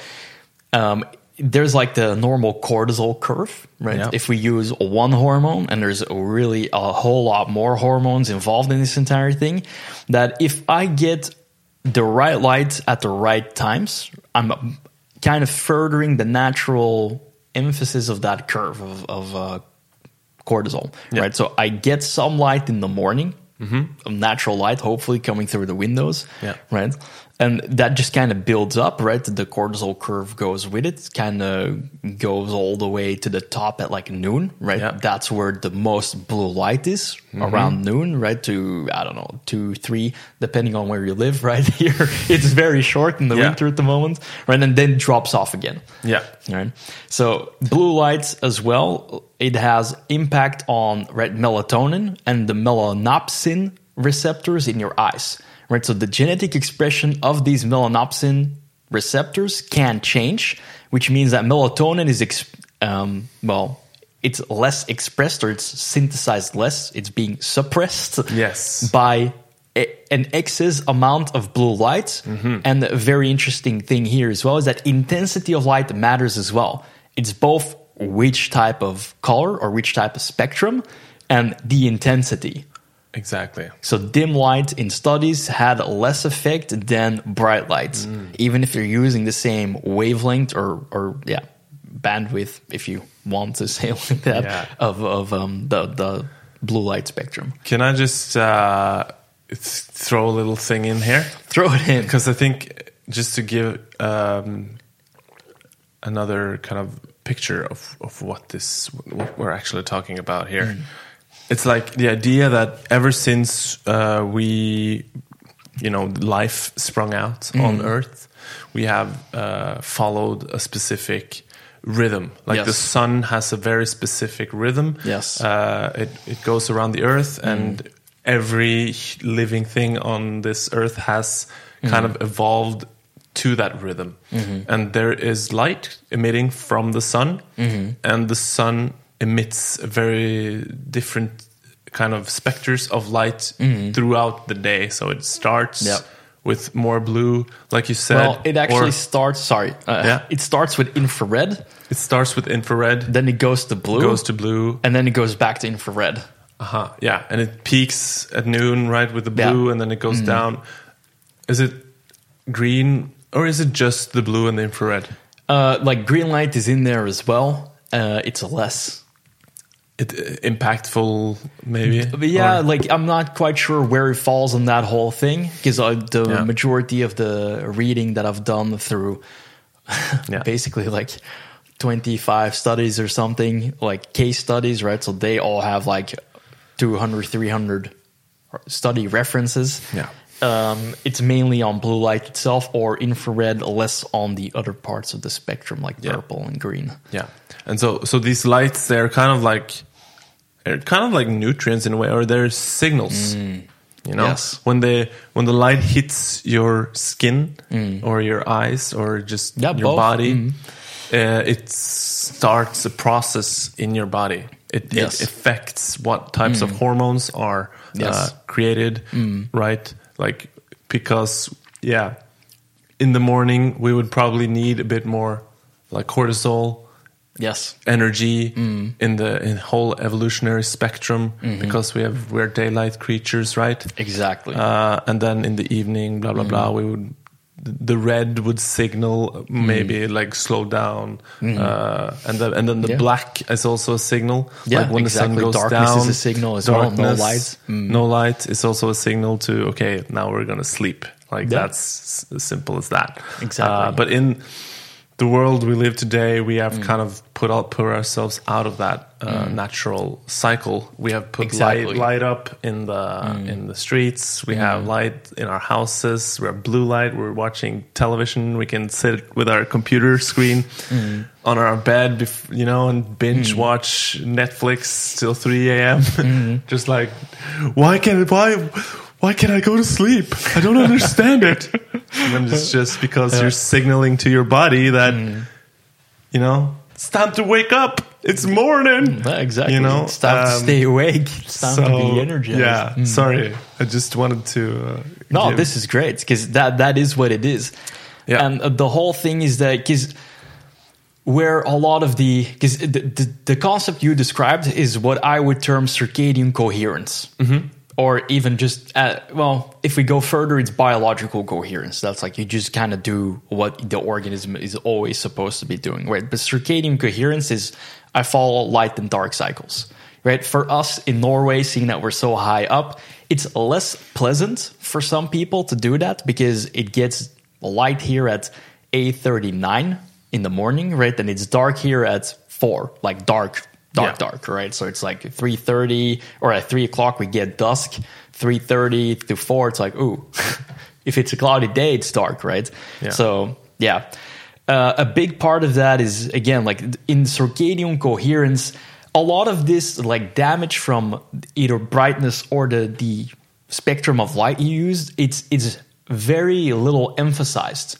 um, there's like the normal cortisol curve, right? Yeah. If we use one hormone and there's a really a whole lot more hormones involved in this entire thing, that if I get the right light at the right times, I'm kind of furthering the natural emphasis of that curve of, of uh, cortisol, Yeah. right? So I get some light in the morning, of natural light, hopefully coming through the windows, Yeah. right? And that just kind of builds up, right? The cortisol curve goes with it, kind of goes all the way to the top at like noon, right? Yeah. That's where the most blue light is Mm-hmm. around noon, right? To, I don't know, two, three, depending on where you live, right? Here, it's very short in the Yeah. winter at the moment, right? And then drops off again. Yeah. Right. So blue lights as well, it has impact on right melatonin and the melanopsin receptors in your eyes. Right. So the genetic expression of these melanopsin receptors can change, which means that melatonin is ex- um, well, it's less expressed or it's synthesized less. It's being suppressed Yes. by a, an excess amount of blue light. And a very interesting thing here as well is that intensity of light matters as well. It's both which type of color or which type of spectrum and the intensity. Exactly. So dim light in studies had less effect than bright lights, even if you're using the same wavelength or, or yeah, bandwidth, if you want to say like that, Yeah. of, of um, the, the blue light spectrum. Can I just uh, throw a little thing in here? Throw it in. Because I think just to give um, another kind of picture of, of what this what we're actually talking about here, it's like the idea that ever since uh, we, you know, life sprung out on Earth, we have uh, followed a specific rhythm. Like the sun has a very specific rhythm. Yes. uh, it it goes around the Earth and. Every living thing on this earth has kind of evolved to that rhythm. And there is light emitting from the sun, and the sun emits a very different kind of specters of light throughout the day. So it starts Yep. with more blue, like you said. Well, it actually or starts. Sorry, uh, Yeah. it starts with infrared, it starts with infrared, then it goes to blue, goes to blue. and then it goes back to infrared. Uh-huh. Yeah, and it peaks at noon, right, with the Yeah. blue, and then it goes down. Is it green or is it just the blue and the infrared? Uh, like green light is in there as well. Uh, it's a less. It uh, impactful, maybe. But yeah, Or- like I'm not quite sure where it falls on that whole thing because uh, the Yeah. majority of the reading that I've done through Yeah. basically like 25 studies or something, like case studies, right? So they all have like 200, 300 study references. Yeah. Um, it's mainly on blue light itself or infrared, less on the other parts of the spectrum like Yeah. purple and green. Yeah, and so so these lights they're kind of like they're kind of like nutrients in a way, or they're signals. You know, Mm. Yes. when the when the light hits your skin or your eyes or just Mm. Yeah, your both. body, uh, it starts a process in your body. It, Yes. it affects what types of hormones are uh, Yes. created, right? Like because yeah, in the morning we would probably need a bit more like cortisol Yes. energy Mm. in the in whole evolutionary spectrum Mm-hmm. because we have we're daylight creatures right Exactly. uh, and then in the evening blah blah Mm. blah we would the red would signal maybe Mm. like slow down uh, and then and then the Yeah. black is also a signal Yeah, like when the sun exactly. goes Darkness down is a signal as well. No light. Mm. no light is also a signal to okay now we're gonna sleep like Yeah. that's as simple as that Exactly. Uh, but in the world we live today, we Mm. have kind of put out, put ourselves out of that uh, natural cycle. We have put Exactly. Mm. light light up in the in the streets. We have light in our houses. We have blue light. We're watching television. We can sit with our computer screen Mm. on our bed, bef- you know, and binge watch Netflix till three a.m. Just like, why can't why why can't I go to sleep? I don't understand it. And it's just because you're signaling to your body that Mm. you know it's time to wake up. It's morning. Yeah, exactly. You know, it's time to um, stay awake. It's time to be energized. Yeah, sorry. I just wanted to. Uh, No, give- this is great because that that is what it is. Yeah. And uh, the whole thing is that because where a lot of the because the, the the concept you described is what I would term circadian coherence, Mm-hmm. Or even just uh, well, if we go further, it's biological coherence. That's like you just kind of do what the organism is always supposed to be doing, right? But circadian coherence is I follow light and dark cycles. Right for us in Norway, seeing that we're so high up, it's less pleasant for some people to do that because it gets light here at 8:39 in the morning, right? And it's dark here at four, like dark, dark, Yeah. dark, right? So it's like 3:30 or at three o'clock we get dusk. 3:30 to four, it's like ooh, if it's a cloudy day, it's dark, right? Yeah. So yeah, uh, a big part of that is again like in circadian coherence. A lot of this like damage from either brightness or the the spectrum of light you use, it's it's very little emphasized.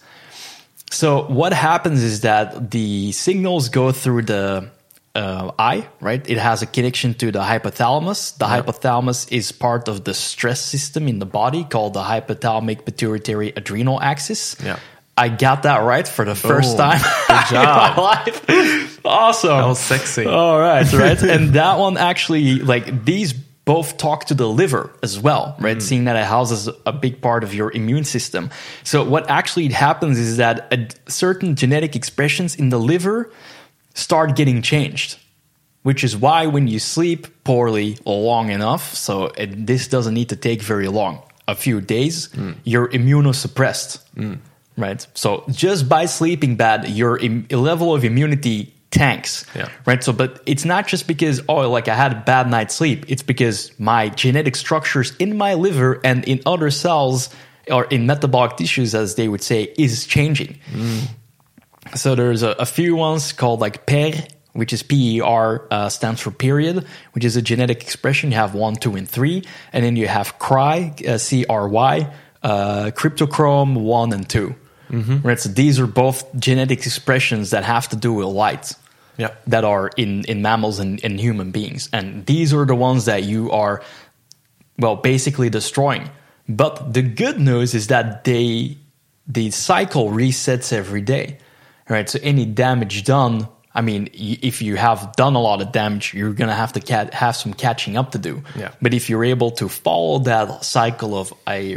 So what happens is that the signals go through the uh, eye, right? It has a connection to the hypothalamus. The hypothalamus is part of the stress system in the body called the hypothalamic pituitary adrenal axis. Yeah. I got that right for the first Boom. time Good in my job. life. awesome. That was sexy. All right, right. and that one actually, like these both talk to the liver as well, right? Seeing that it houses a big part of your immune system. So what actually happens is that a, certain genetic expressions in the liver start getting changed. Which is why when you sleep poorly long enough, so it, this doesn't need to take very long, a few days, hmm. you're immunosuppressed hmm. right? So just by sleeping bad, your Im- level of immunity tanks, Yeah. right? So, but it's not just because oh, like I had a bad night's sleep. It's because my genetic structures in my liver and in other cells or in metabolic tissues, as they would say, is changing. Hmm. So there's a, a few ones called like PER, which is PER uh, stands for period, which is a genetic expression. You have one, two, and three, and then you have CRY, uh, C R Y, uh, cryptochrome one and 2 Right. So these are both genetic expressions that have to do with light. Yeah. That are in in mammals and, and human beings, and these are the ones that you are well, basically destroying. But the good news is that they the cycle resets every day, right? So any damage done, I mean, if you have done a lot of damage, you're gonna have to cat- have some catching up to do. Yeah. But if you're able to follow that cycle of I,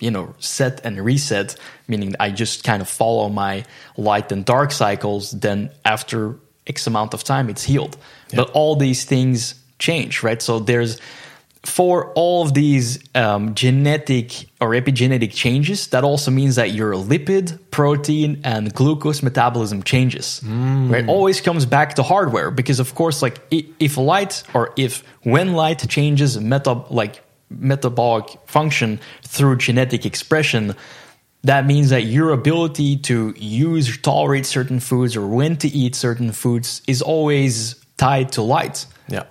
you know set and reset, meaning I just kind of follow my light and dark cycles, then after X amount of time, it's healed. But all these things change, right? So there's for all of these um, genetic or epigenetic changes, that also means that your lipid, protein, and glucose metabolism changes. Right? Always comes back to hardware because, of course, like if light or if when light changes meta like metabolic function through genetic expression, that means that your ability to use or tolerate certain foods or when to eat certain foods is always tied to light Yeah.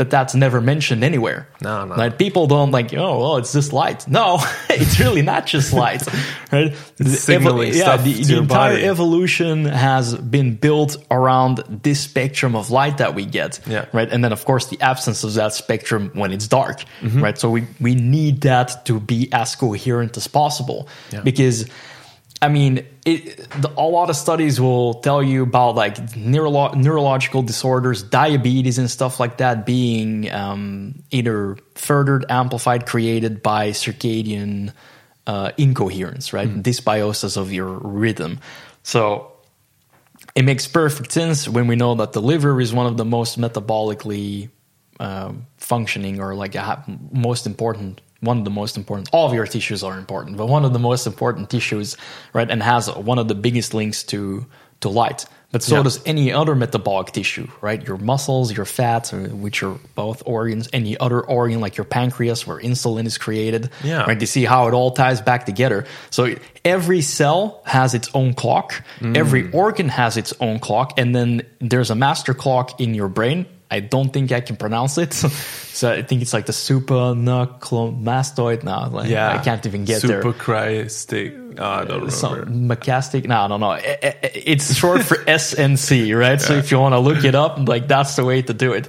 But that's never mentioned anywhere. No, no. Like people don't like, oh, well, it's just light. No, it's really not just light, right? The signaling stuff the, to the entire body. evolution has been built around this spectrum of light that we get, Yeah. right? And then, of course, the absence of that spectrum when it's dark, Mm-hmm. right? So we we need that to be as coherent as possible, Yeah. because. I mean, it, the, a lot of studies will tell you about like neurolo- neurological disorders, diabetes, and stuff like that being um, either furthered, amplified, created by circadian uh, incoherence, right? Dysbiosis of your rhythm. So it makes perfect sense when we know that the liver is one of the most metabolically um, functioning or like ha- most important one of the most important all of your tissues are important but one of the most important tissues right and has one of the biggest links to to light. But so Yeah. does any other metabolic tissue right? Your muscles your fats uh, which are both organs any other organ like your pancreas where insulin is created Yeah. right? You see how it all ties back together? So every cell has its own clock. Every organ has its own clock and then there's a master clock in your brain I don't think I can pronounce it. so I think it's like the supranucleomastoid. No, like, Yeah. I can't even get there. Supercrystic. Oh, ah, I don't remember. Some macastic. No, no, no. It's short for SNC, right? So if you want to look it up, like that's the way to do it.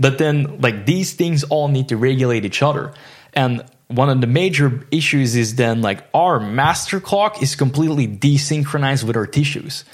But then, like these things all need to regulate each other, and one of the major issues is then like our master clock is completely desynchronized with our tissues.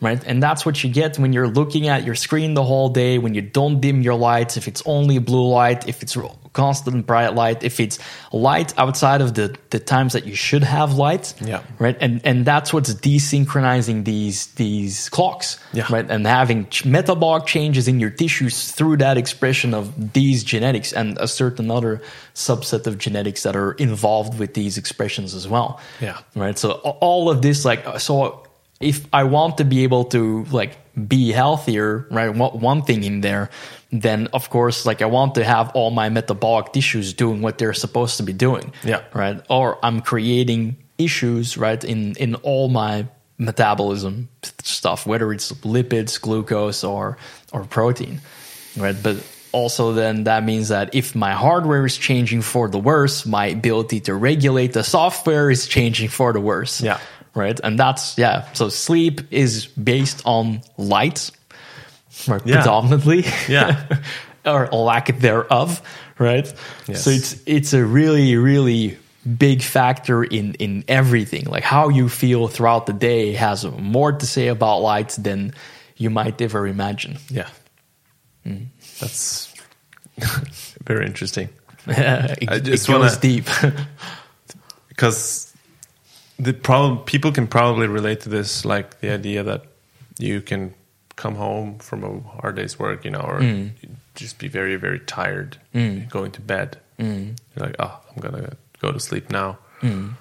Right. And that's what you get when you're looking at your screen the whole day, when you don't dim your lights, if it's only blue light, if it's constant bright light, if it's light outside of the, the times that you should have light. Yeah. Right. And and that's what's desynchronizing these these clocks. Yeah. Right. And having ch- metabolic changes in your tissues through that expression of these genetics and a certain other subset of genetics that are involved with these expressions as well. Yeah. Right. So all of this, like, so if I want to be able to like be healthier, right? One, one thing in there, then of course, like I want to have all my metabolic tissues doing what they're supposed to be doing. Yeah. Right. Or I'm creating issues, right? In, in all my metabolism stuff, whether it's lipids, glucose or, or protein. Right. But also then that means that if my hardware is changing for the worse, my ability to regulate the software is changing for the worse Yeah. Right? And that's yeah. So sleep is based on light, right? Yeah. Predominantly, Yeah. or lack thereof, right? Yes. So it's it's a really really big factor in in everything. Like how you feel throughout the day has more to say about light than you might ever imagine. Yeah. Mm. That's very interesting. it, I it goes wanna- deep. because the problem people can probably relate to this like the idea that you can come home from a hard day's work you know or Mm. just be very very tired going to bed Mm. you're like oh i'm gonna go to sleep now Mm.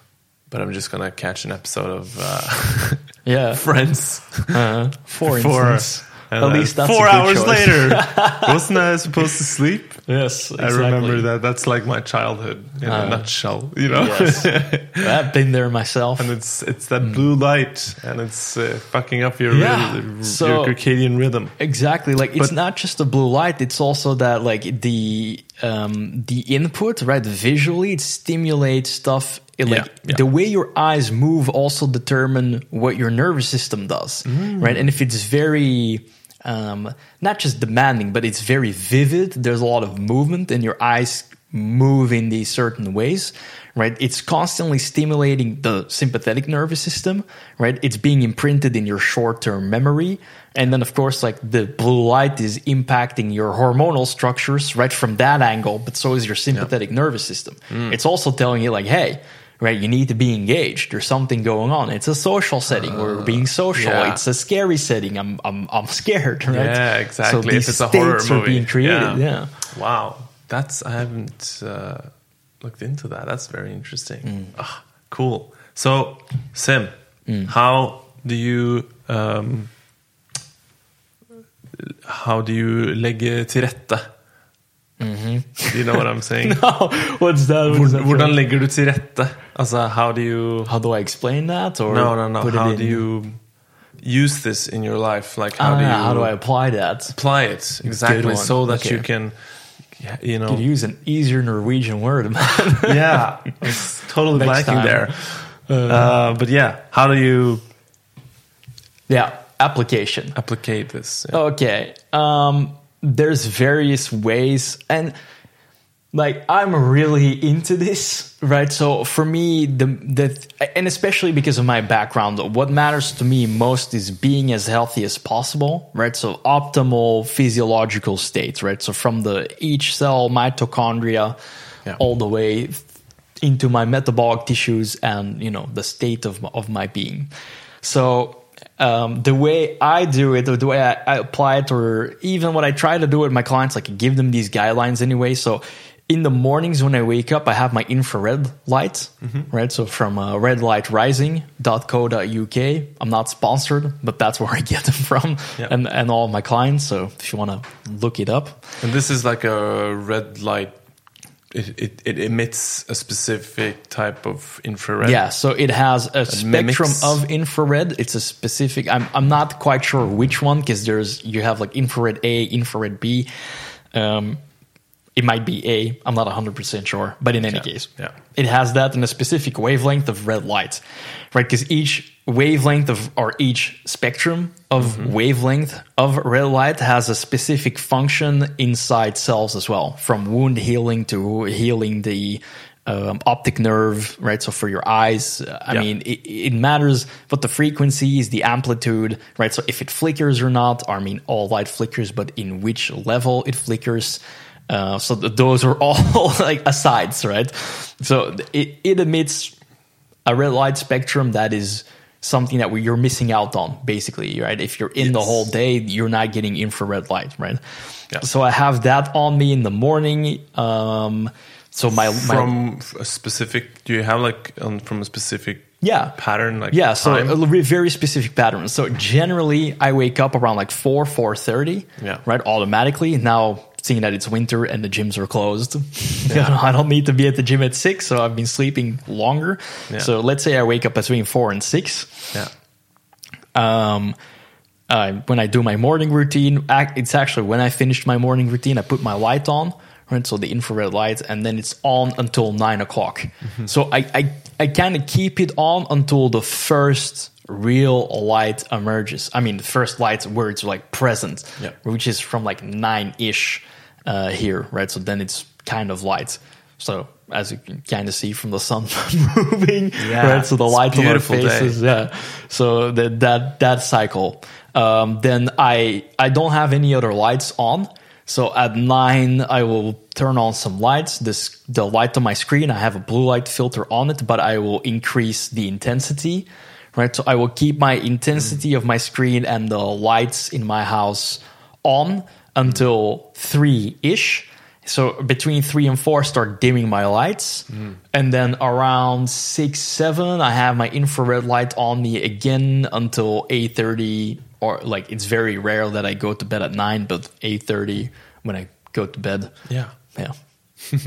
but i'm just gonna catch an episode of uh, yeah. friends Uh, for for instance, and at least that's four good hours choice. later wasn't i supposed to sleep Yes, i remember that that's like my childhood in a Uh, nutshell you know Yes. I've been there myself. and it's it's that blue light and it's uh, fucking up your Mm. Yeah. rhythm- So- your circadian rhythm Exactly. Like it's not just the blue light; it's also that like the um the input, right? Visually, it stimulates stuff. It, like Yeah, yeah. the way your eyes move also determine what your nervous system does, Mm. right? And if it's very um not just demanding, but it's very vivid. There's a lot of movement, and your eyes move in these certain ways right it's constantly stimulating the sympathetic nervous system right it's being imprinted in your short-term memory and then of course like the blue light is impacting your hormonal structures right from that angle but so is your sympathetic nervous system it's also telling you like hey right you need to be engaged there's something going on it's a social setting we're being social yeah. it's a scary setting i'm i'm, I'm scared right yeah so exactly these if it's a horror states are movie being created yeah, wow That's I haven't uh, looked into that. That's very interesting. Mm. Ah, cool. So, Sim, how do you um, how do you legge til rette? You know what I'm saying? Oh, what's that? What is that Hvordan legger du til rette? Altså, how do you How do I explain that? Or No, no, no. put How do you use this in your life? Like, how Ah, do you how do I apply that? apply it exactly so that Okay. you can, you know, Could use an easier Norwegian word, man. yeah, it's totally Next blanking time. there. Uh, but yeah, how do you yeah, application. applicate this? Yeah. Okay. Um, there's various ways, and like I'm really into this, right? So for me, the the and especially because of my background, what matters to me most is being as healthy as possible, right? So optimal physiological states, right? So from the each cell mitochondria Yeah. all the way into my metabolic tissues and you know the state of of my being. So um, the way I do it, or the way I, I apply it, or even what I try to do with my clients, like give them these guidelines anyway. So in the mornings when I wake up, I have my infrared light, right? So from uh, redlightrising.co.uk. I'm not sponsored, but that's where I get them from, Yeah. and and all my clients. So if you want to look it up, And this is like a red light. It, it, it emits a specific type of infrared. Yeah, so it has a spectrum mimics- of infrared. It's a specific. I'm I'm not quite sure which one because there's you have like infrared A, infrared B. Um, it might be A. I'm not 100 percent sure, but in any Yeah, case, yeah. it has that in a specific wavelength of red light, right? Because each wavelength of or each spectrum of Mm-hmm. wavelength of red light has a specific function inside cells as well, from wound healing to healing the um, optic nerve, right? So for your eyes, I Yeah. mean, it, it matters what the frequency is, the amplitude, right? So if it flickers or not, or I mean, all light flickers, but in which level it flickers. Uh, so th- those are all like asides, right? So it, it emits a red light spectrum that is something that we, you're missing out on, basically, right? If you're in the whole day, you're not getting infrared light, right? Yeah. So I have that on me in the morning. Um, so my, my From a specific, do you have like um, from a specific yeah pattern? Like yeah so time? a very specific pattern so generally i wake up around like 4 4.30 Yeah. right automatically now seeing that it's winter and the gyms are closed i don't need to be at the gym at 6 so i've been sleeping longer Yeah. so let's say i wake up between 4 and 6 yeah. um, uh, when I do my morning routine, it's actually when I finished my morning routine, I put my light on, right? So the infrared light, and then it's on until nine o'clock. So I, I, I kind of keep it on until the first real light emerges. I mean, the first light where it's like present, Yeah. which is from like nine ish uh, here, right? So then it's kind of light. So as you can kind of see from the sun moving, Yeah, right? So the light on our beautiful day. yeah. So that that that cycle. Um, then I I don't have any other lights on. So at nine, I will turn on some lights. This the light on my screen. I have a blue light filter on it, but I will increase the intensity. Right. So I will keep my intensity of my screen and the lights in my house on until three ish. So between three and four, start dimming my lights, mm. and then around six, seven, I have my infrared light on me again until eight thirty. Or like it's very rare that I go to bed at nine, but eight thirty when I go to bed. Yeah. Yeah.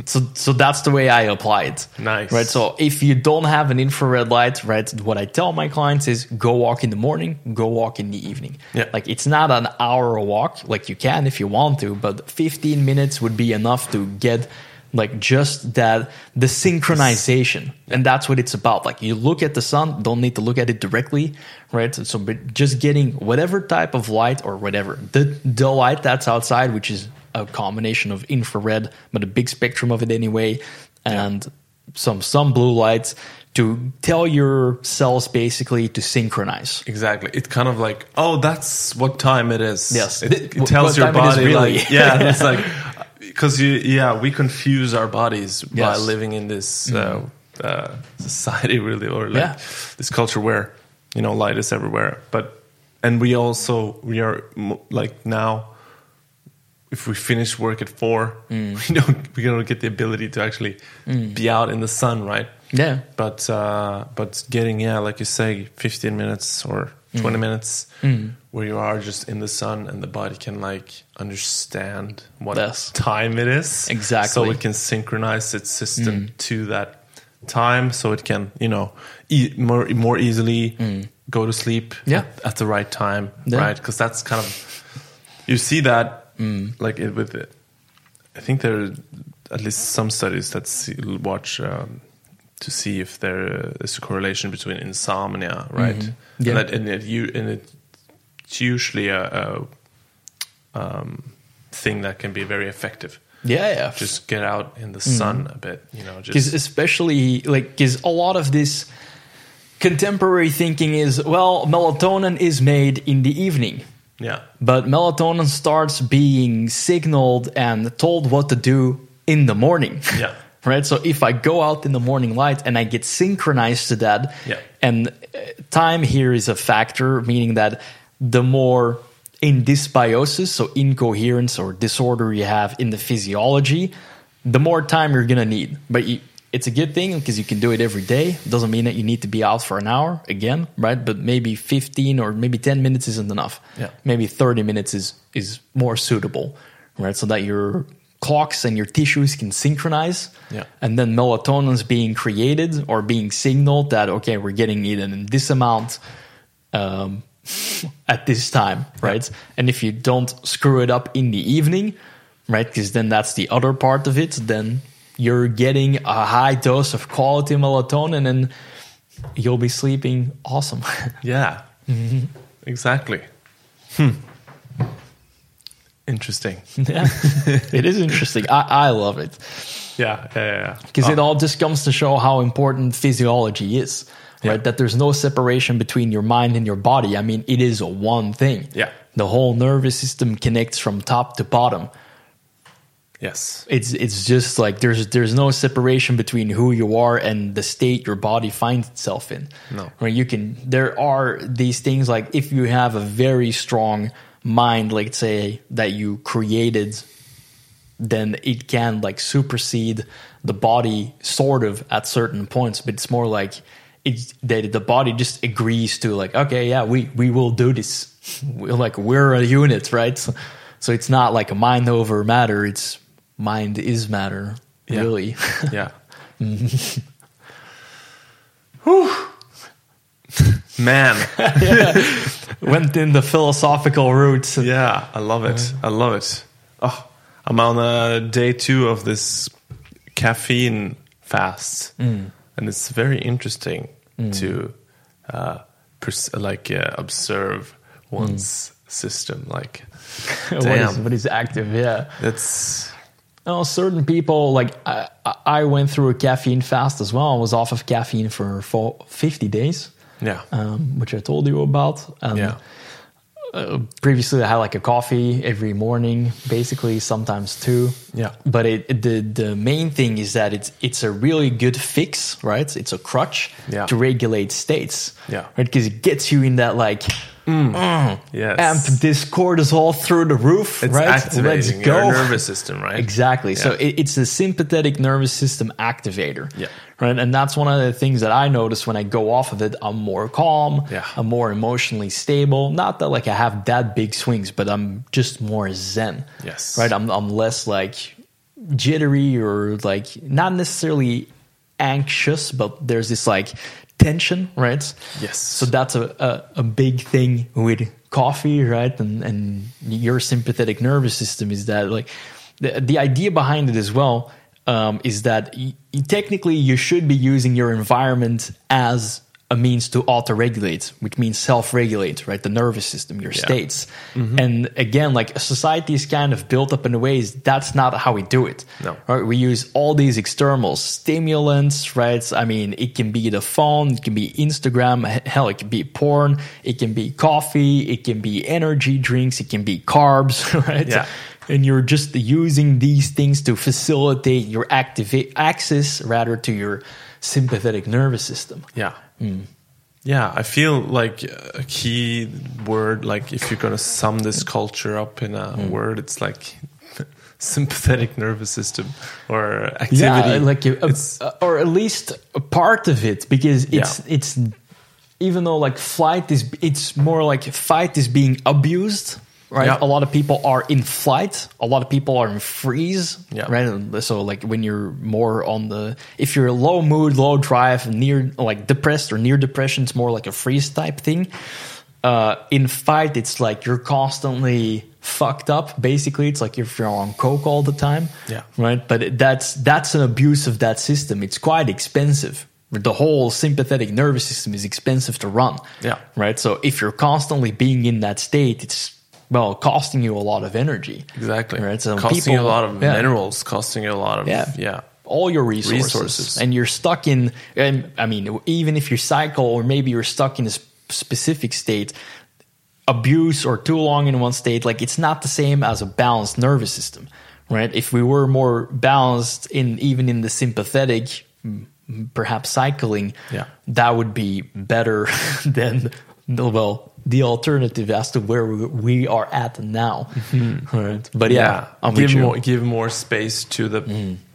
So so that's the way I apply it. Nice. Right. So if you don't have an infrared light, right, what I tell my clients is go walk in the morning, go walk in the evening. Yeah. Like it's not an hour walk, like you can if you want to, but 15 minutes would be enough to get like just that the synchronization and that's what it's about like you look at the sun don't need to look at it directly right so but just getting whatever type of light or whatever the the light that's outside which is a combination of infrared but a big spectrum of it anyway and some some blue lights to tell your cells basically to synchronize Exactly. It's kind of like, oh, that's what time it is. Yes. It, it tells what your time it is body, really. like, yeah, it's like, because you, yeah, we confuse our bodies by Yes. Mm-hmm. living in this uh, uh, society, really, or like Yeah. this culture where you know light is everywhere. But and we also we are like now if we finish work at four, mm. we don't we don't get the ability to actually mm. be out in the sun, right? Yeah. But uh, but getting yeah, like you say, fifteen minutes or mm. twenty minutes where you are just in the sun and the body can like understand what Yes. time it is Exactly. so it can synchronize its system to that time, so it can you know e- more more easily go to sleep Yeah. at, at the right time, Yeah. right? Because that's kind of you see that like it, with it. I think there are at least some studies that see, watch um, to see if there is a correlation between insomnia, right? Yeah. And, that, and, it, you, and it's usually a, a um, thing that can be very effective. Yeah, yeah. Just get out in the sun a bit, you know. because Just especially like because a lot of this contemporary thinking is well melatonin is made in the evening yeah, but melatonin starts being signaled and told what to do in the morning Yeah. right so if i go out in the morning light and i get synchronized to that Yeah. and uh, time here is a factor meaning that the more in dysbiosis so incoherence or disorder you have in the physiology the more time you're gonna need but you, it's a good thing because you can do it every day. Doesn't mean that you need to be out for an hour again right? But maybe 15 or maybe 10 minutes isn't enough. Yeah. maybe 30 minutes is is more suitable right? So that your clocks and your tissues can synchronize. Yeah. and then melatonin is being created or being signaled that okay we're getting it in this amount um, at this time right? And if you don't screw it up in the evening right because then that's the other part of it then you're getting a high dose of quality melatonin and you'll be sleeping awesome yeah, Mm-hmm. exactly. Hmm. Interesting. yeah it is interesting i, I love it Yeah, yeah, yeah. yeah. because it Oh, all just comes to show how important physiology is right Yeah. that there's no separation between your mind and your body i mean it is one thing Yeah. the whole nervous system connects from top to bottom yes, it's it's just like there's there's no separation between who you are and the state your body finds itself in. No. right you can there are these things like if you have a very strong mind like say that you created then it can like supersede the body sort of at certain points but it's more like it's that the body just agrees to like okay yeah we we will do this. We're like we're a unit right? So, so it's not like a mind over matter. It's mind is matter Yeah. really yeah. Mm-hmm. Man, went in the philosophical route yeah, I love it. I love it. Oh, I'm on uh, day two of this caffeine fast, Mm. and it's very interesting to uh, pers- like uh, observe one's system. Like, what, is, damn, what is active yeah that's Oh, certain people like I, I went through a caffeine fast as well. I was off of caffeine for, for 50 days, yeah, um, which I told you about. Um, yeah, uh, previously, I had like a coffee every morning, basically sometimes two. Yeah. But it, it- the the main thing is that it's it's a really good fix, right? It's a crutch Yeah. to regulate states, Yeah. right? Because it gets you in that like. mm, yes. Amp this cortisol through the roof, It's right? activating Let's go. your nervous system, right? Exactly. So it, it's a sympathetic nervous system activator. Yeah. Right. And that's one of the things that I notice when I go off of it. I'm more calm. Yeah. I'm more emotionally stable. Not that like I have that big swings, but I'm just more zen. Yes. Right. I'm, I'm less like jittery or like not necessarily anxious, but there's this like tension, right? Yes. So that's a, a, a big thing with coffee, right? And and your sympathetic nervous system is that like the the idea behind it as well um, is that y- technically you should be using your environment as a means to auto-regulate, which means self-regulate, right? The nervous system, your Yeah. states. And again, like society is kind of built up in a ways that's not how we do it. No. Right? We use all these external stimulants, right? I mean, it can be the phone, it can be Instagram, hell, it can be porn, it can be coffee, it can be energy drinks, it can be carbs, right? Yeah. And you're just using these things to facilitate your activate access rather to your sympathetic nervous system. Yeah. Mm. Yeah, I feel like a key word, like if you're going to sum this culture up in a Mm. word, it's like sympathetic nervous system or activity. Yeah, like It's- or at least a part of it, because it's Yeah. it's even though like flight is it's more like fight is being abused. Right, Yeah. a lot of people are in flight. A lot of people are in freeze. Yeah. right. So like when you're more on the, if you're low mood, low drive, near like depressed or near depression, it's more like a freeze type thing. Uh, in fight, it's like you're constantly fucked up. Basically, it's like if you're on coke all the time. Yeah. Right. But it- that's that's an abuse of that system. It's quite expensive. The whole sympathetic nervous system is expensive to run. Yeah. Right. So if you're constantly being in that state, it's well costing you a lot of energy. exactly. Right. So costing people- you a lot of yeah. minerals, costing you a lot of Yeah. yeah. all your resources, Resources. and you're stuck in and i mean even if you cycle or maybe you're stuck in a specific state abuse or too long in one state like it's not the same as a balanced nervous system right if we were more balanced in even in the sympathetic perhaps cycling Yeah. that would be better than well the alternative as to where we- are at now right but yeah, I'm give. Mm. more give more space to the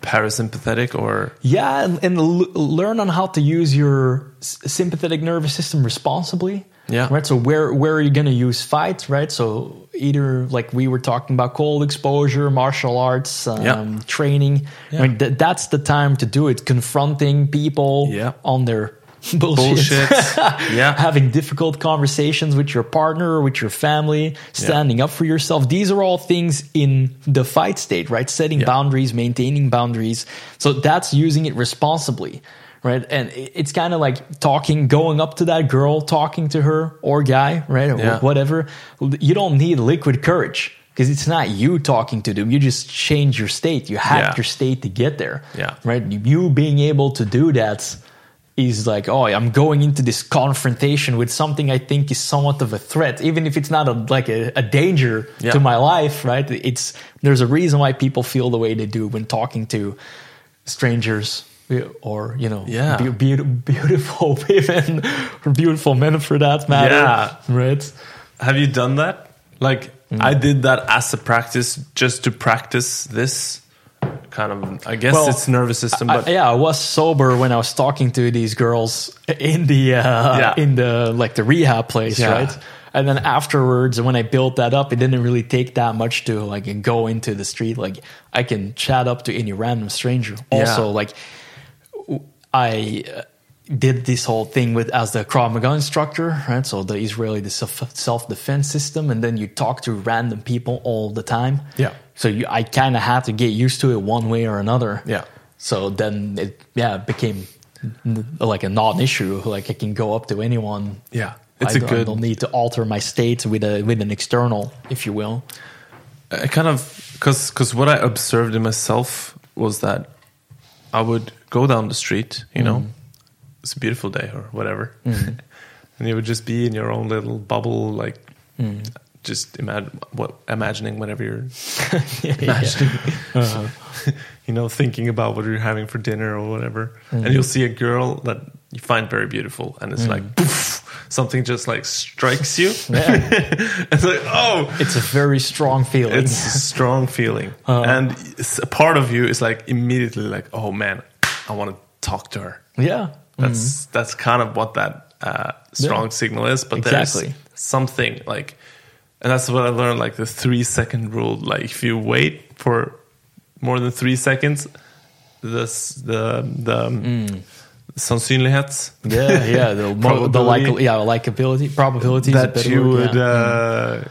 parasympathetic or Yeah, and, and l- learn on how to use your sympathetic nervous system responsibly. Yeah. Right. So where where are you going to use fight? Right. So either like we were talking about cold exposure, martial arts, um, Yeah. training. Yeah. I mean, th- that's the time to do it. Confronting people Yeah. on their bullshit. bullshit. yeah. Having difficult conversations with your partner or with your family, standing up for yourself. These are all things in the fight state, right? Setting Yeah. boundaries, maintaining boundaries. So that's using it responsibly, right? And it's kind of like talking, going up to that girl, talking to her or guy, right? Or Yeah. whatever. You don't need liquid courage because it's not you talking to them. You just change your state. You hack Yeah. your state to get there, Yeah. right? You being able to do that is like, oh, I'm going into this confrontation with something I think is somewhat of a threat, even if it's not a, like a, a danger Yeah. to my life, right? It's there's a reason why people feel the way they do when talking to strangers or you know, Yeah. beau- beau- beautiful women or beautiful men for that matter, Yeah. right? Have you done that? Like Mm. I did that as a practice, just to practice this kind of. I guess Well, it's nervous system, I- but yeah, I was sober when I was talking to these girls in the uh, Yeah. in the like the rehab place, Yeah. right? And then afterwards, when I built that up, it didn't really take that much to like go into the street. Like I can chat up to any random stranger. Also, Yeah. like I uh, did this whole thing with as the Krav Maga instructor, right? So the Israeli the self defense system, and then you talk to random people all the time. Yeah. So you, I kind of had to get used to it one way or another. Yeah. So then it yeah it became like a non-issue. Like I can go up to anyone. yeah, it's I a don't- I good. don't need to alter my state with a with an external, if you will. I kind of because because what I observed in myself was that I would go down the street, you know, mm. it's a beautiful day or whatever, mm. and you would just be in your own little bubble, like mm. Just imagine what imagining whatever you're imagining, uh-huh. you know, thinking about what you're having for dinner or whatever, mm-hmm. and you'll see a girl that you find very beautiful, and it's like mm. poof, something just like strikes you. it's like oh, It's a very strong feeling. it's a strong feeling, uh-huh. and a part of you is like immediately like, oh man, I want to talk to her. yeah. That's mm-hmm. that's kind of what that uh, strong Yeah. signal is. But Exactly. there's something like, and that's what I learned. Like the three second rule. Like if you wait for more than three seconds, this the the um, sannsynlighet Yeah, yeah. The, the like, yeah, likability, probability that you word, would yeah. uh,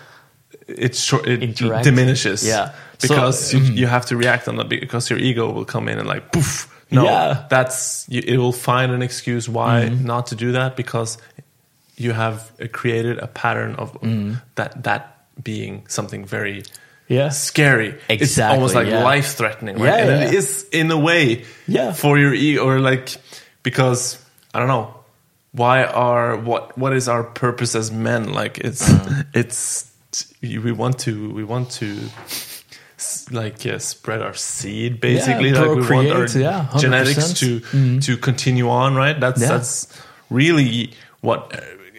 it short it Interact. diminishes Yeah. because So, mm. you, you have to react on that because your ego will come in and like poof no Yeah. that's you, it will find an excuse why Mm-hmm. not to do that because you have created a pattern of Mm-hmm. that that being something very yeah. scary it's almost like yeah. life threatening right Yeah, and yeah. it is in a way Yeah. for your ego or like because i don't know why are what what is our purpose as men like it's Uh-huh. it's we want to we want to like yeah, spread our seed basically Yeah, like we want our yeah, genetics to to continue on right that's that's really what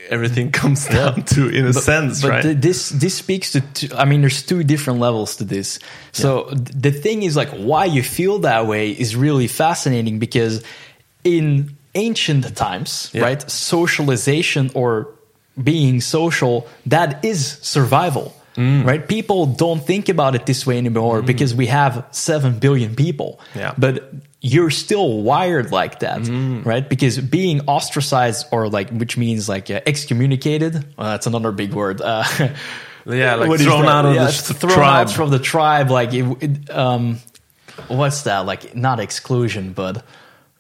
everything comes down to in a sense, but right? th- this this speaks to two, i mean there's two different levels to this so th- the thing is like why you feel that way is really fascinating because in ancient times Yeah. right socialization or being social that is survival Mm. right people don't think about it this way anymore because we have 7 billion people Yeah. but you're still wired like that Mm. right because being ostracized or like which means like uh, excommunicated well, that's another big word uh, Yeah, like thrown out of Yeah, the thrown tribe. out from the tribe like it, it, um what's that like not exclusion but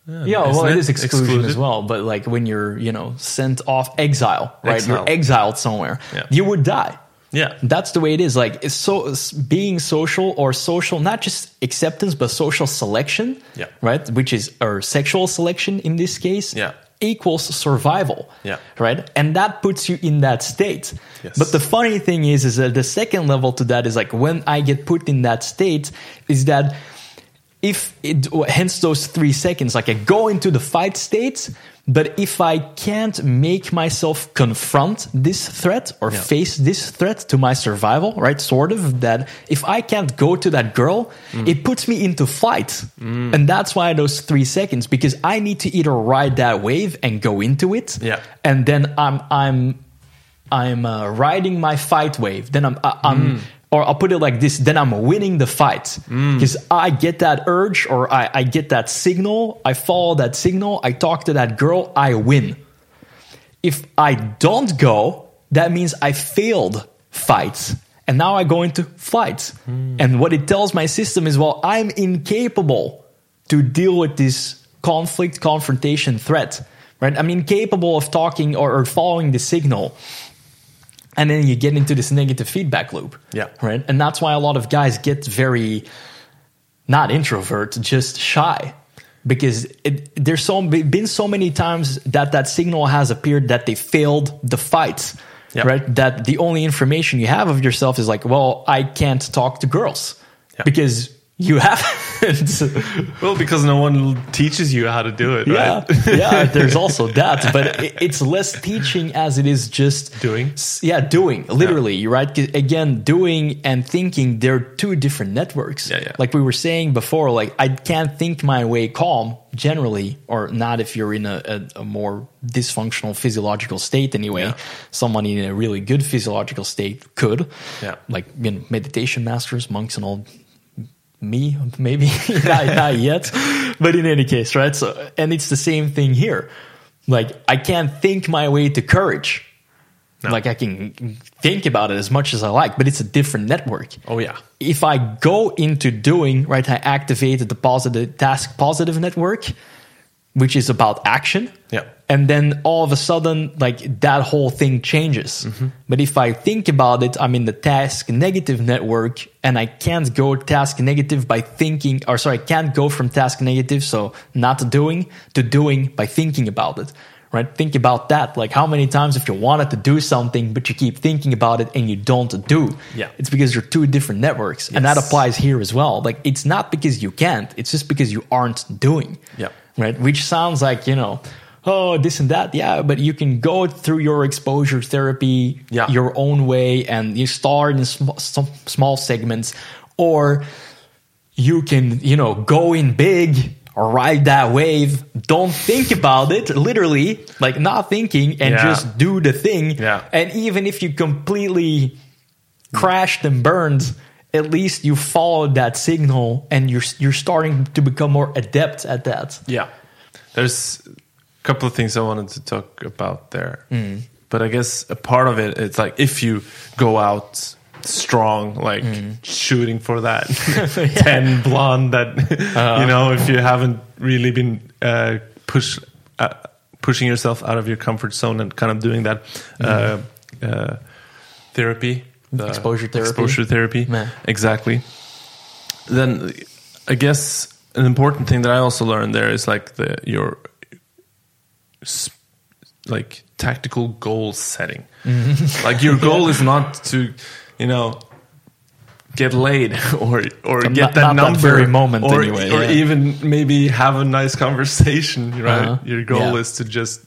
yeah, well, it it? is exclusion Excluded? as well. But like when you're, you know, sent off exile, right? Exile. You're exiled somewhere. Yeah. You would die. Yeah. That's the way it is. Like it's so it's being social or social, not just acceptance, but social selection. Yeah. Right. Which is or sexual selection in this case. Yeah. Equals survival. Yeah. Right. And that puts you in that state. Yes. But the funny thing is, is that the second level to that is like when I get put in that state, is that if it, hence those three seconds, like I go into the fight state, but if I can't make myself confront this threat or Yeah. face this threat to my survival, right? Sort of that if I can't go to that girl, Mm. it puts me into flight. And that's why those three seconds, because I need to either ride that wave and go into it. Yeah. And then I'm, I'm, I'm uh, riding my fight wave. Then I'm, I, I'm, or I'll put it like this: then I'm winning the fight mm. because I get that urge, or I, I get that signal. I follow that signal. I talk to that girl. I win. If I don't go, that means I failed fights. And now I go into flight. Mm. And what it tells my system is, well, I'm incapable to deal with this conflict, confrontation, threat. Right? I'm incapable of talking or, or following the signal. And then you get into this negative feedback loop. Yeah. Right. And that's why a lot of guys get very not introvert, just shy. Because it, there's so been so many times that that signal has appeared that they failed the fight, Yeah. right? That the only information you have of yourself is like, well, I can't talk to girls because you haven't. Well, because no one teaches you how to do it, yeah, right? yeah. There's also that, but it, it's less teaching as it is just Doing. Yeah, doing literally. You're right. Again, doing and thinking they're two different networks. Yeah, yeah. Like we were saying before, like I can't think my way calm generally, or not if you're in a, a, a more dysfunctional physiological state. Anyway, Yeah. someone in a really good physiological state could. Yeah. Like you know, meditation masters, monks, and all me maybe not, not yet but in any case right so and it's the same thing here like i can't think my way to courage No. like i can think about it as much as i like but it's a different network Oh yeah. if i go into doing right i activated the positive task positive network which is about action Yeah. And then all of a sudden like that whole thing changes. Mm-hmm. But if i think about it i'm in the task negative network and i can't go task negative by thinking or sorry i can't go from task negative so not doing to doing by thinking about it right? Think about that. Like how many times if you wanted to do something but you keep thinking about it and you don't do. Yeah. it's because you're two different networks and that applies here as well. Like it's not because you can't it's just because you aren't doing. Yeah. right? Which sounds like, you know, oh, this and that. Yeah, but you can go through your exposure therapy Yeah. your own way and you start in sm- some small segments, or you can, you know, go in big ride that wave. Don't think about it, literally, like not thinking and Yeah. just do the thing. Yeah. And even if you completely crashed and burned, at least you followed that signal and you're you're starting to become more adept at that. Yeah. There's couple of things I wanted to talk about there. Mm. But I guess a part of it, it's like if you go out strong, like Mm. shooting for that 10 blonde that, Uh-huh. you know, if you haven't really been uh, push, uh, pushing yourself out of your comfort zone and kind of doing that uh, uh, therapy, the. Exposure therapy. exposure therapy, Yeah. exactly. Then I guess an important thing that I also learned there is like the your like tactical goal setting. Mm-hmm. Like your goal is not to, you know, get laid or or Not- get that not that number very moment or, anyway, or yeah. even maybe have a nice conversation, right? Uh-huh. Your goal Yeah. is to just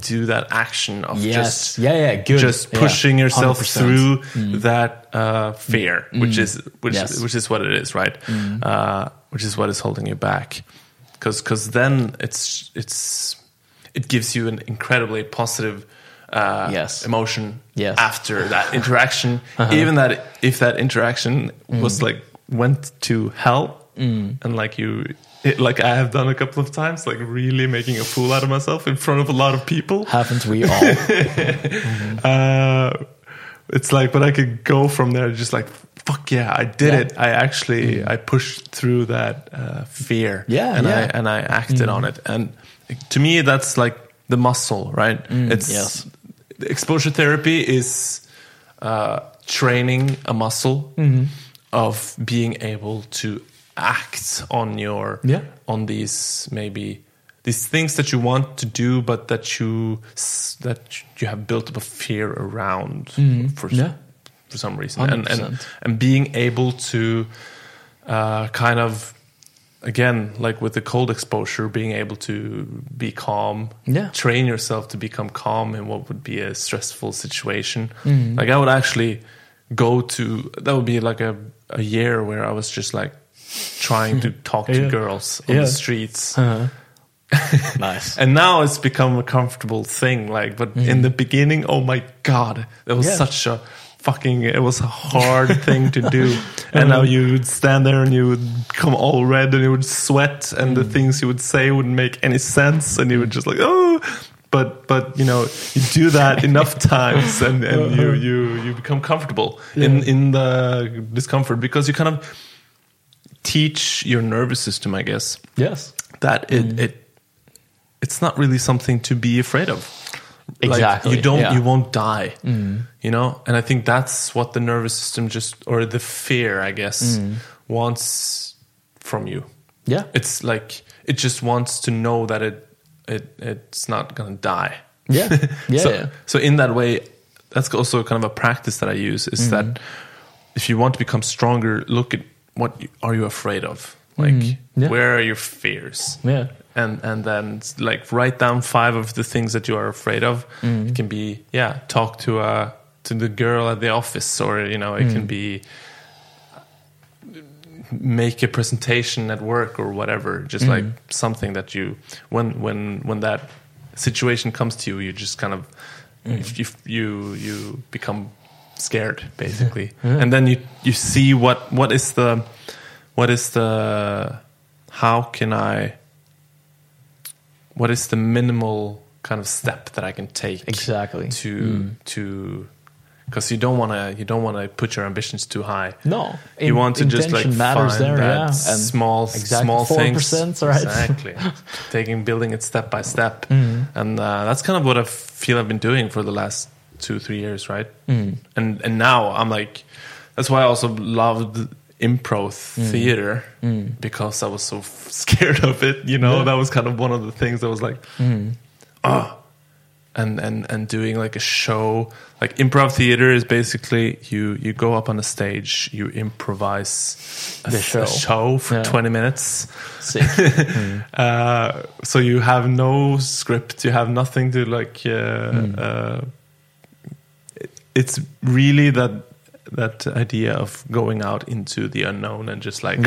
do that action of Yes. just Yeah, yeah, good. just Yeah, pushing yourself 100%. through that uh, fear, which is which Yes. which is what it is, right? Uh, which is what is holding you back, because then it's it's it gives you an incredibly positive. Uh, Yes. emotion Yes. Uh-huh. after that interaction even that if that interaction Mm. was like went to hell and like you it, like i have done a couple of times like really making a fool out of myself in front of a lot of people Haven't we all? uh, it's like but i could go from there just like fuck yeah i did Yeah. it i actually i pushed through that uh, fear Yeah, and i and i acted on it and to me that's like the muscle right it's yes. exposure therapy is uh, training a muscle Mm-hmm. of being able to act on your Yeah. on these maybe these things that you want to do but that you that you have built up a fear around for Mm-hmm. Yeah. for some reason and, and and being able to uh, kind of again like with the cold exposure being able to be calm Yeah. train yourself to become calm in what would be a stressful situation Mm-hmm. like i would actually go to that would be like a, a year where i was just like trying to talk to girls on Yeah. the streets Uh-huh. nice. and now it's become a comfortable thing like but in the beginning oh my god that was Mm-hmm. Yeah. such a fucking it was a hard thing to do and now you would stand there and you would come all red and you would sweat and Mm. the things you would say wouldn't make any sense and you would just like oh but but you know you do that enough times and and you Uh-huh. you you become comfortable in in the discomfort because you kind of teach your nervous system i guess yes. that it it it's not really something to be afraid of. Like, Exactly, you don't yeah. you won't die. You know? And I think that's what the nervous system just or the fear, I guess, wants from you. Yeah. It's like it just wants to know that it it it's not gonna die. Yeah. Yeah. so, yeah. so in that way, that's also kind of a practice that I use is Mm-hmm. that if you want to become stronger, look at what you, are you afraid of? Like Mm-hmm. Yeah. where are your fears? Yeah. And and then like write down five of the things that you are afraid of. Mm-hmm. It can be yeah, talk to uh to the girl at the office or you know, it Mm. can be make a presentation at work or whatever just like Mm-hmm. something that you when when when that situation comes to you you just kind of Mm. you, you you become scared basically and then you you see what what is the what is the how can i what is the minimal kind of step that i can take Exactly. to Mm. to because you don't want to you don't want to put your ambitions too high No. you in- want to just like matters find there, that yeah. And small exactly small 4%, things right? exactly taking building it step by step Mm. and uh, that's kind of what i feel i've been doing for the last two three years right Mm. and and now i'm like that's why i also loved improv Mm. theater because i was so f- scared of it you know Yeah. that was kind of one of the things that was like ah and and and doing like a show like improv theater is basically you you go up on a stage you improvise a, The a show. show for Yeah. 20 minutes Sick. uh, so you have no script you have nothing to like uh, Hmm. uh, it's really that that idea of going out into the unknown and just like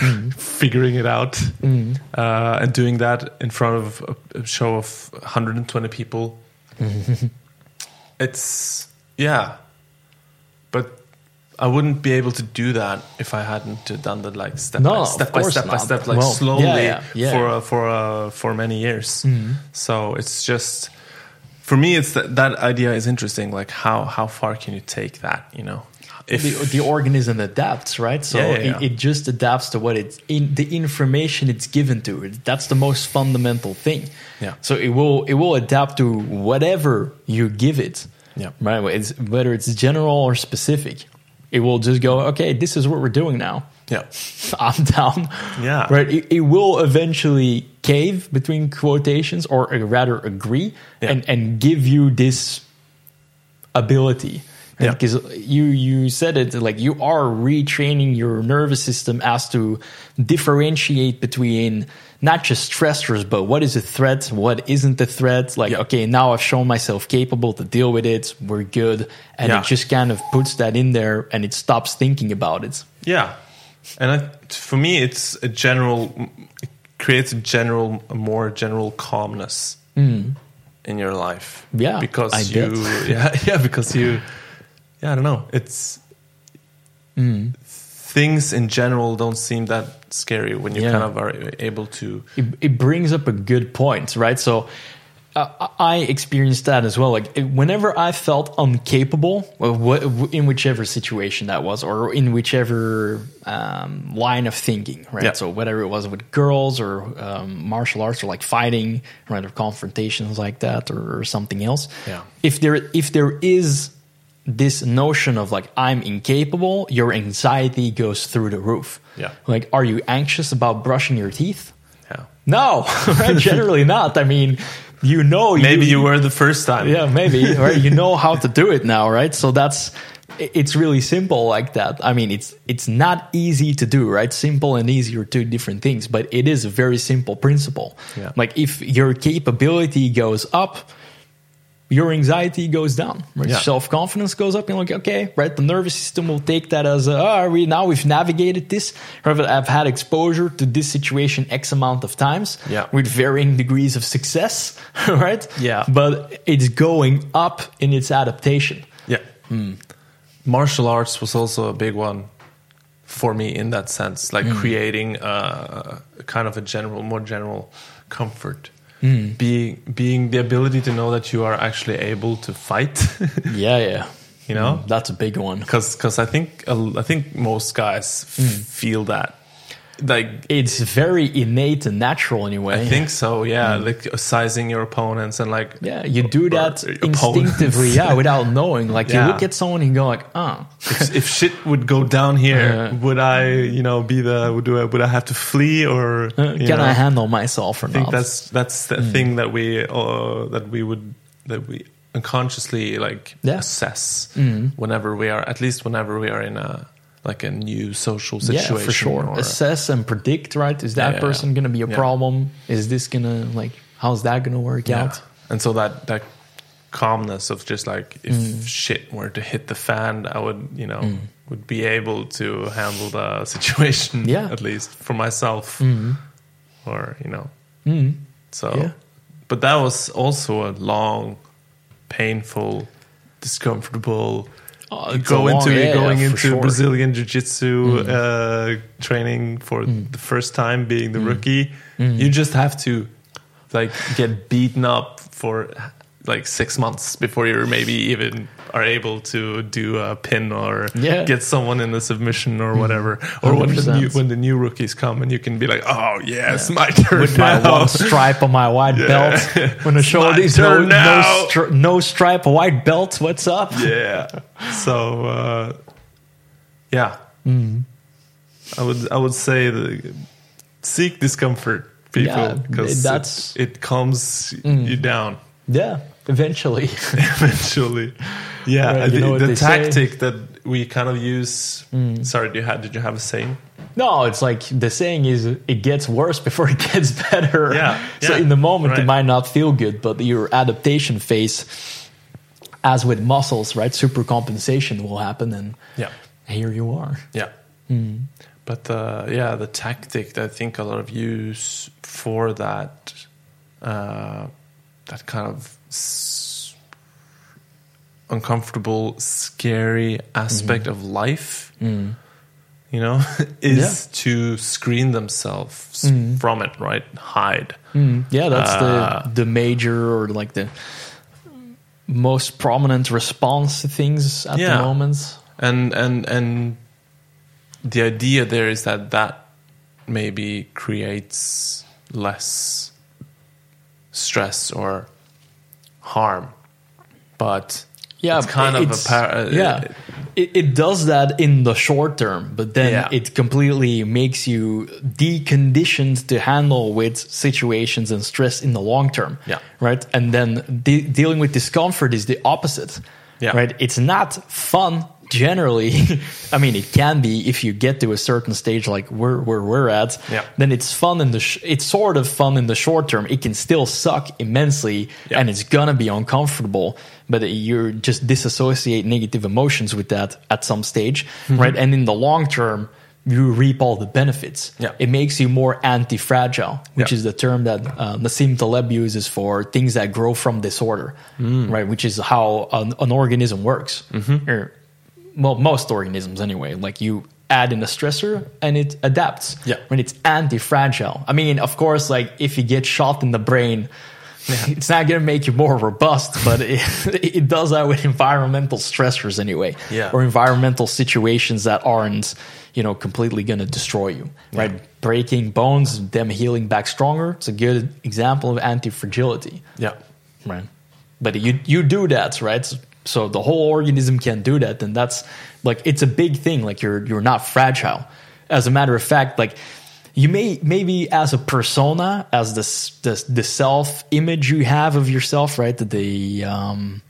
Hmm. figuring it out uh, and doing that in front of a, a show of 120 people it's yeah but I wouldn't be able to do that if I hadn't done that like step No, by step by step by step, like Well, slowly yeah, yeah, yeah. for uh, for uh, for many years. Mm-hmm. So it's just for me, it's that that idea is interesting. Like how how far can you take that? You know, if the, the organism adapts, right? So Yeah, yeah, It, it just adapts to what it's in the information it's given to it. That's the most fundamental thing. Yeah. So it will it will adapt to whatever you give it. Yeah. Right. It's, whether it's general or specific, it will just go. Okay, this is what we're doing now. yeah, I'm down. Yeah. Right. It, it will eventually cave between quotations, or rather agree, Yeah. and and give you this ability. Yeah. Because you you said it like you are retraining your nervous system as to differentiate between not just stressors, but what is a threat, what isn't a threat. Like, Yeah. okay, now I've shown myself capable to deal with it. We're good, and Yeah. it just kind of puts that in there, and it stops thinking about it. Yeah, and I, for me, it's a general. It creates a general, a more general calmness hmm. in your life. Yeah, because I you, yeah, yeah, because you, yeah, I don't know. It's Hmm. things in general don't seem that scary when you Yeah. kind of are able to. it, it brings up a good point, right? So uh, I experienced that as well. Like whenever I felt incapable, in whichever situation that was, or in whichever um, line of thinking, right? Yeah. So whether it was with girls or um, martial arts or like fighting, right, or confrontations like that, or, or something else. Yeah. If there if there is this notion of like I'm incapable, your anxiety goes through the roof. Yeah. Like, are you anxious about brushing your teeth? Yeah, No, right? generally not. I mean, you know, maybe you were the first time. yeah, maybe, right? You know how to do it now, right? So that's it's really simple like that. I mean, it's it's not easy to do, right? Simple and easy are two different things, but it is a very simple principle. Yeah. Like if your capability goes up, your anxiety goes down. Right? Yeah. Self confidence goes up. You're like, okay, right. The nervous system will take that as, a, oh, we now we've navigated this. Or I've had exposure to this situation x amount of times. Yeah. with varying degrees of success, right? Yeah. but it's going up in its adaptation. Yeah. Hmm. Martial arts was also a big one for me in that sense, like Hmm. creating a, a kind of a general, more general comfort. Hmm. Being being the ability to know that you are actually able to fight, Yeah, yeah. you know, That's a big one. because I think I think most guys f- Hmm. feel that. Like It's very innate and natural anyway. I think so, yeah. Like sizing your opponents and like. Yeah, you do that instinctively, yeah, without knowing. Like Yeah. you look at someone and go like, oh, if, if shit would go down here, Uh, would I, you know, be the would I, would I have to flee or uh, can know? I handle myself or I think not? that's that's the Hmm. thing that we uh, that we would that we unconsciously like Yeah. Assess whenever we are at least whenever we are in a like a new social situation. yeah, for sure. or- Assess and predict, right? Is that Yeah, person going to be a yeah. problem? Is this going to like how's that going to work yeah. out? And so that that calmness of just like if Hmm. shit were to hit the fan, I would you know mm. would be able to handle the situation. Yeah. At least for myself, mm-hmm. or you know. Mm-hmm. So, Yeah. but that was also a long, painful, discomfortable. It's go into yeah, going yeah, into sure. Mm. Brazilian jiu-jitsu uh, training for the first time being the Mm. rookie. You just have to like get beaten up for like six months before you're maybe even are able to do a pin or Yeah. Mm. get someone in the submission or whatever. Or when the new when the new rookies come and you can be like, oh yeah, it's my turn With my now." one stripe on my white Yeah. belt, when I show my these no, no, stri- no stripe, white belt. What's up? yeah. So uh, yeah, Mm. I would I would say the, seek discomfort, people, Yeah, because that's- it, it calms you down Yeah, eventually. eventually. Yeah, Right, I you know what the they say. Mm. tactic that we kind of use. Sorry, did you have did you have a saying? No, it's like the saying is it gets worse before it gets better. Yeah, So yeah, in the moment it might not feel good, but your adaptation phase, as with muscles, right? Super compensation will happen, and Yeah. here you are. Yeah. Mm. But uh, yeah, the tactic that I think a lot of use for that, uh, that kind of uncomfortable, scary aspect Mm-hmm. of life, Mm. you know, is to screen themselves Mm-hmm. from it, right? Hide. Yeah, that's Uh, the the major or like the most prominent response to things at Yeah. the moment. and and and the idea there is that that maybe creates less stress or harm but Yeah, it's kind of a par- uh, yeah. It, it does that in the short term, but then Yeah. it completely makes you deconditioned to handle with situations and stress in the long term. Yeah. right. And then de- dealing with discomfort is the opposite, Yeah. right? It's not fun generally. I mean, it can be if you get to a certain stage like where where we're at. Yeah. Then it's fun in the sh- it's sort of fun in the short term. It can still suck immensely, Yeah. and it's gonna be uncomfortable. But you just disassociate negative emotions with that at some stage, Mm-hmm. right? And in the long term. You reap all the benefits. Yeah. It makes you more anti-fragile, which Yeah. is the term that uh, Nassim Taleb uses for things that grow from disorder, Mm. right? Which is how an, an organism works. Or, well, most organisms anyway. Like you add in a stressor and it adapts. Yeah. When it's anti-fragile. I mean, of course, like if you get shot in the brain, it's not going to make you more robust, but it, it does that with environmental stressors anyway, Yeah. or environmental situations that aren't, you know, completely going to destroy you, right? Breaking bones, them healing back stronger. It's a good example of anti-fragility, Yeah. right? But you you do that, right? So, the whole organism can't do that, and that's like it's a big thing. Like you're you're not fragile. As a matter of fact, like you may maybe as a persona, as the s- the, the self image you have of yourself, right? The um,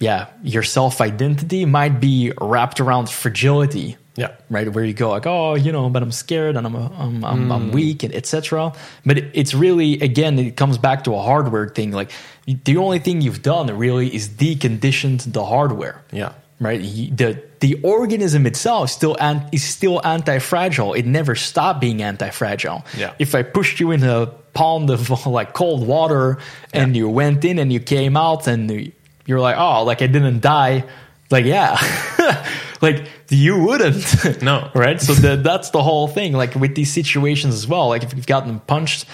yeah, your self identity might be wrapped around fragility. Yeah. Right, where you go like, oh, you know, but I'm scared and I'm I'm I'm, I'm mm. weak and etc. But it, it's really again, it comes back to a hardware thing. Like the only thing you've done really is deconditioned the hardware Yeah. right? The the organism itself still an, is still anti fragile. It never stopped being anti fragile. Yeah. If I pushed you in a pond of like cold water and you went in and you came out and you're like, oh, like I didn't die. Like yeah, like you wouldn't. No. right? So the, that's the whole thing. Like with these situations as well. Like if you've gotten punched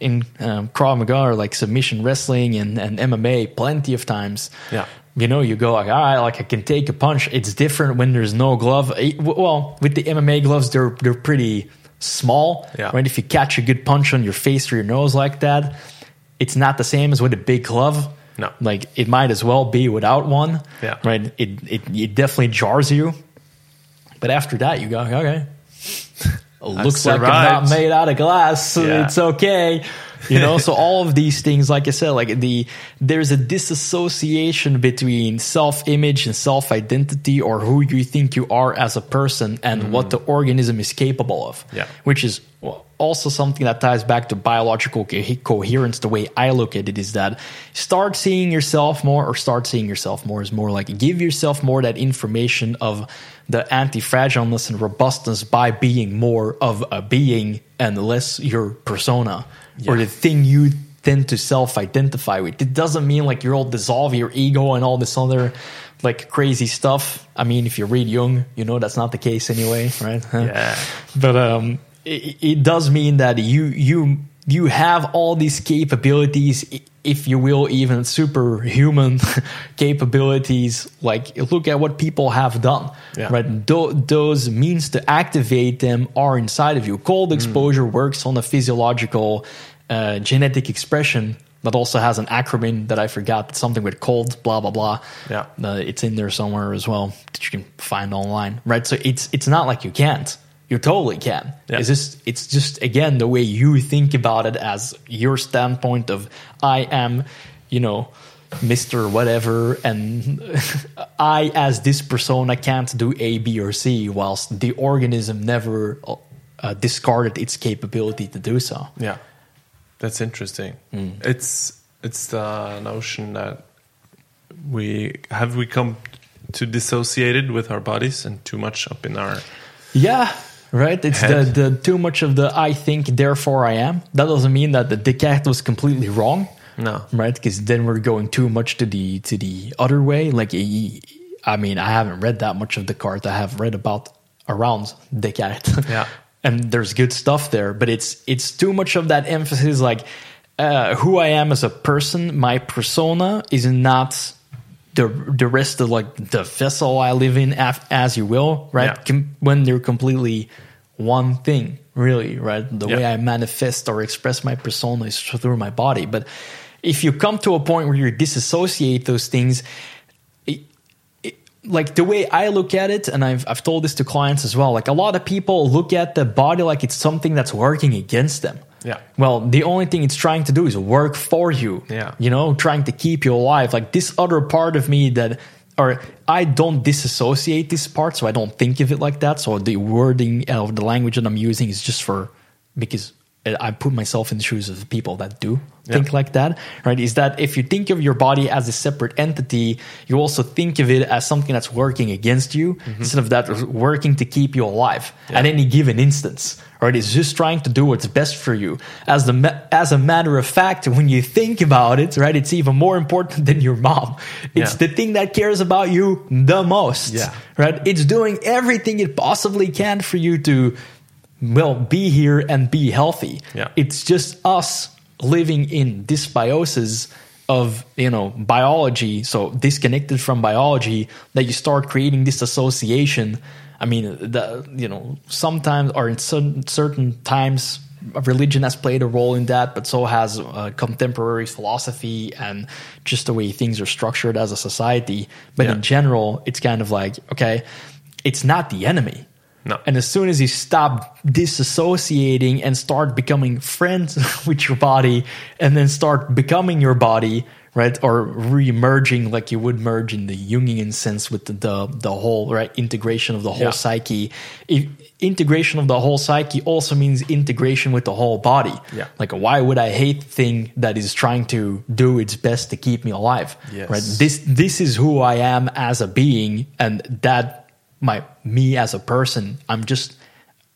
in um, Krav Maga or like submission wrestling and, and MMA plenty of times Yeah. you know, you go like, all right, like I can take a punch. It's different when there's no glove. Well, with the MMA gloves, they're they're pretty small, Yeah. right? If you catch a good punch on your face or your nose like that, it's not the same as with a big glove. No. like it might as well be without one. Yeah. right. It it it definitely jars you, but after that, you go okay. Looks like I'm not made out of glass. So Yeah. It's okay. You know, so all of these things, like I said, like the there's a disassociation between self-image and self-identity, or who you think you are as a person, and what the organism is capable of. Yeah. which is also something that ties back to biological co- coherence. The way I look at it is that start seeing yourself more, or start seeing yourself more is more like give yourself more that information of the anti-fragileness and robustness by being more of a being and less your persona or the thing you tend to self-identify with. It doesn't mean like you're all dissolve your ego and all this other like crazy stuff. I mean, if you read Jung, you know that's not the case anyway, right? Yeah. but um, it, it does mean that you you you have all these capabilities, if you will, even superhuman capabilities. Like look at what people have done, Yeah. right? Tho- those means to activate them are inside of you. Cold exposure works on a physiological uh, genetic expression. That also has an acronym that I forgot. It's something with cold, blah blah blah. Yeah. Uh, it's in there somewhere as well that you can find online, right? So it's it's not like you can't. You totally can. Yeah. It's just it's just again the way you think about it as your standpoint of I am, you know, Mister whatever, and I as this persona can't do A, B, or C, whilst the organism never uh, discarded its capability to do so. Yeah, that's interesting. It's it's the notion that we have we come to dissociated with our bodies and too much up in our Yeah, right. It's the, the too much of the I think, therefore I am. That doesn't mean that the Descartes was completely wrong. No. right? Because then we're going too much to the to the other way. Like, I mean, I haven't read that much of Descartes. I have read about around Descartes. Yeah. and there's good stuff there, but it's it's too much of that emphasis. Like, uh, who I am as a person, my persona is not the the rest of like the vessel I live in, af- as you will, right? Yeah. Com- when they're completely one thing, really, right? The way I manifest or express my persona is through my body. But if you come to a point where you disassociate those things, it, it, like the way I look at it, and I've I've told this to clients as well. Like a lot of people look at the body like it's something that's working against them. Yeah. Well, the only thing it's trying to do is work for you. Yeah. You know, trying to keep you alive. Like this other part of me that, or I don't disassociate this part, so I don't think of it like that. So the wording of the language that I'm using is just for because I put myself in the shoes of the people that do think like that, right? Is that if you think of your body as a separate entity, you also think of it as something that's working against you mm-hmm. instead of that working to keep you alive at any given instance, right? It's just trying to do what's best for you. As the as a matter of fact, when you think about it, right, it's even more important than your mom. It's Yeah. the thing that cares about you the most, Yeah. right? It's doing everything it possibly can for you to well be here and be healthy Yeah. it's just us living in dysbiosis of you know biology so disconnected from biology that you start creating this association i mean the you know sometimes or in certain, certain times religion has played a role in that but so has uh, contemporary philosophy and just the way things are structured as a society but Yeah. in general it's kind of like okay it's not the enemy No. and as soon as you stop disassociating and start becoming friends with your body and then start becoming your body, right? Or re-merging like you would merge in the Jungian sense with the, the, the whole, right? Integration of the whole Yeah. psyche. If, integration of the whole psyche also means integration with the whole body. Yeah. Like, why would I hate the thing that is trying to do its best to keep me alive? Yes. Right? This, this is who I am as a being and that my me as a person i'm just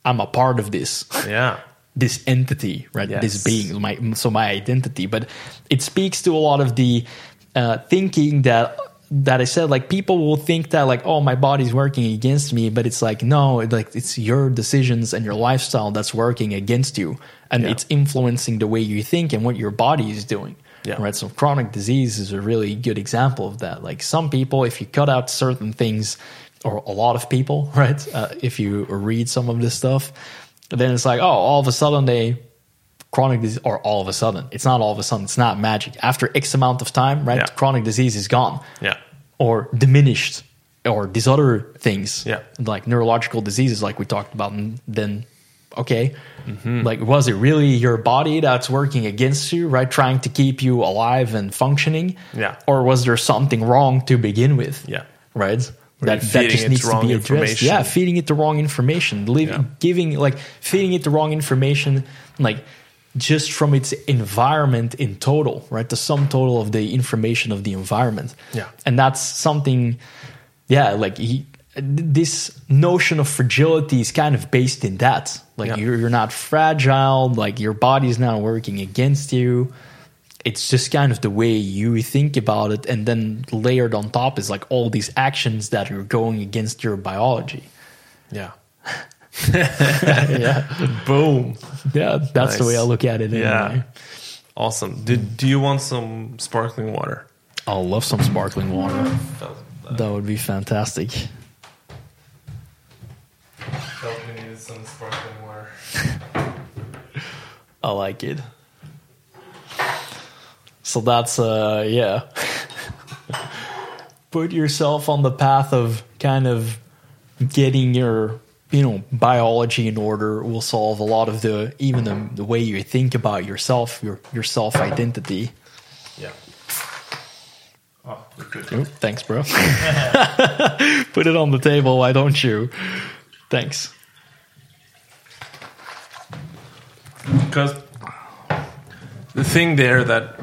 i'm a part of this Yeah. this entity right Yes. this being my so my identity but it speaks to a lot of the uh, thinking that that i said like people will think that like oh my body's working against me but it's like no like it's your decisions and your lifestyle that's working against you and Yeah. it's influencing the way you think and what your body is doing Yeah. right so chronic disease is a really good example of that like some people if you cut out certain things or a lot of people right uh, if you read some of this stuff then it's like oh all of a sudden they chronic disease or all of a sudden it's not all of a sudden it's not magic after x amount of time right Yeah. chronic disease is gone Yeah. or diminished or these other things Yeah. like neurological diseases like we talked about and then okay Mm-hmm. like was it really your body that's working against you right trying to keep you alive and functioning Yeah. or was there something wrong to begin with Yeah. right Were just needs to be addressed. yeah feeding it the wrong information Liv- Yeah. giving like feeding it the wrong information like just from its environment in total right the sum total of the information of the environment Yeah. and that's something yeah like he, this notion of fragility is kind of based in that like Yeah. you're, you're not fragile like your body's not working against you it's just kind of the way you think about it and then layered on top is like all these actions that are going against your biology Yeah. yeah Boom. yeah that's the way i look at it Yeah. Awesome. Do, do you want some sparkling water? i'll love some sparkling water that would be fantastic Felt we needed some sparkling water. I like it. So that's uh yeah. Put yourself on the path of kind of getting your you know biology in order will solve a lot of the even the, the way you think about yourself your your self identity Yeah. Oh, good. Oop, thanks bro put it on the table why don't you thanks Because the thing there that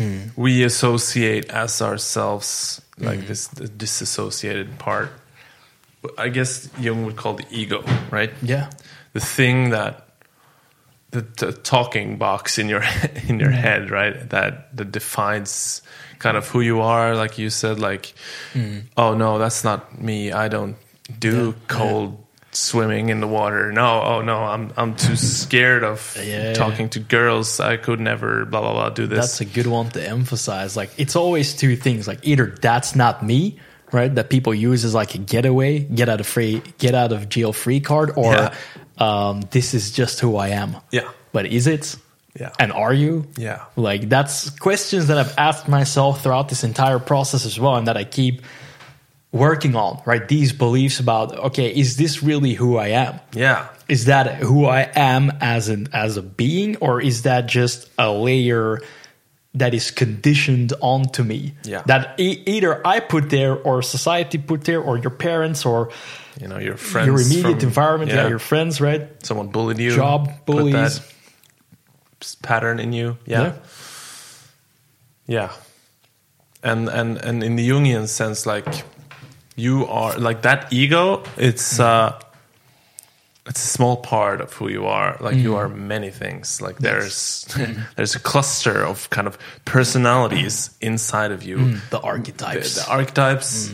Mm. we associate as ourselves, like this the disassociated part, I guess Jung would call the ego, right? yeah The thing that the, the talking box in your in your mm. head, right? That that defines kind of who you are. Like you said, like, mm. oh no, that's not me. I don't do cold swimming in the water. No, oh no, I'm I'm too scared of Yeah. talking to girls. I could never blah blah blah do this. That's a good one to emphasize. Like it's always two things. Like either that's not me, right? That people use as like a getaway, get out of free, get out of jail free card, or Yeah. um, this is just who I am. Yeah. But is it? Yeah. And are you? Yeah. Like that's questions that I've asked myself throughout this entire process as well, and that I keep working on, right? These beliefs about okay, is this really who I am? Yeah. Is that who I am as an as a being, or is that just a layer that is conditioned onto me? Yeah. That e- either I put there, or society put there, or your parents, or You know, your friends. your immediate from- environment, yeah. your friends, right? Someone bullied you. Job bullies. that pattern in you. Yeah. Yeah. And and and in the Jungian sense, like you are like that ego, it's uh it's a small part of who you are. Like you are many things. Like there's there's a cluster of kind of personalities inside of you. the The, archetypes. the archetypes.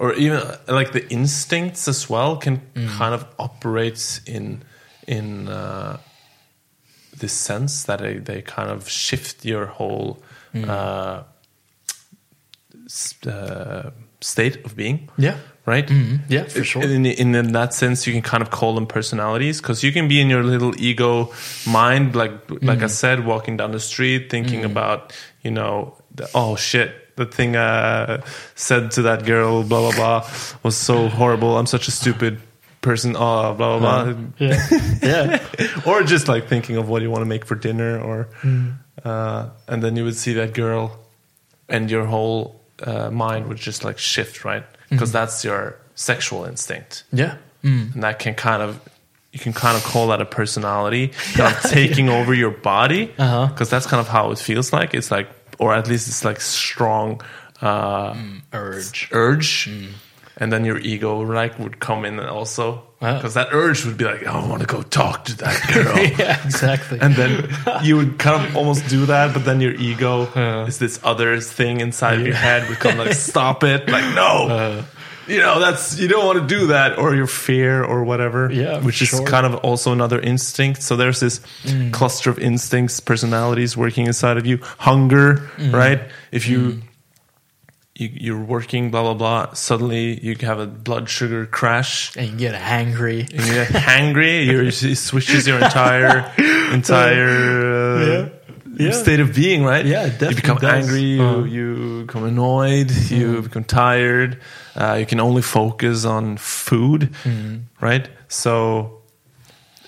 Or even uh, like the instincts as well can kind of operate in in uh, this sense that they, they kind of shift your whole uh, s- uh, state of being yeah. right mm-hmm. Yeah, for sure. in, in, in that sense you can kind of call them personalities because you can be in your little ego mind like like i mm-hmm. said walking down the street thinking mm-hmm. about you know the, oh shit the thing i said to that girl blah blah blah was so horrible i'm such a stupid person oh blah blah blah yeah. yeah. or just like thinking of what you want to make for dinner or mm. uh, and then you would see that girl and your whole uh, mind would just like shift right? Because that's your sexual instinct. Yeah. and that can kind of you can kind of call that a personality. Kind of taking over your body. Because Uh-huh. that's kind of how it feels like. It's like or at least it's like strong uh, Urge. urge and then your ego like would come in also Wow. because that urge would be like oh, i want to go talk to that girl yeah, exactly. and then you would kind of almost do that, but then your ego Uh. is this other thing inside of your head would come like, stop it, like no, Uh. you know that's you don't want to do that, or your fear or whatever, Yeah, which is sure. Mm. kind of also another instinct. So there's this cluster of instincts, personalities working inside of you. Hunger, Mm. right? If you you, you're working, blah blah blah. Suddenly, you have a blood sugar crash, and you get hangry. and you get hangry. You're, it switches your entire entire uh, Yeah. Yeah. state of being, right? Yeah, it You become does. angry. You Uh. you become annoyed. You become tired. Uh, you can only focus on food, right? So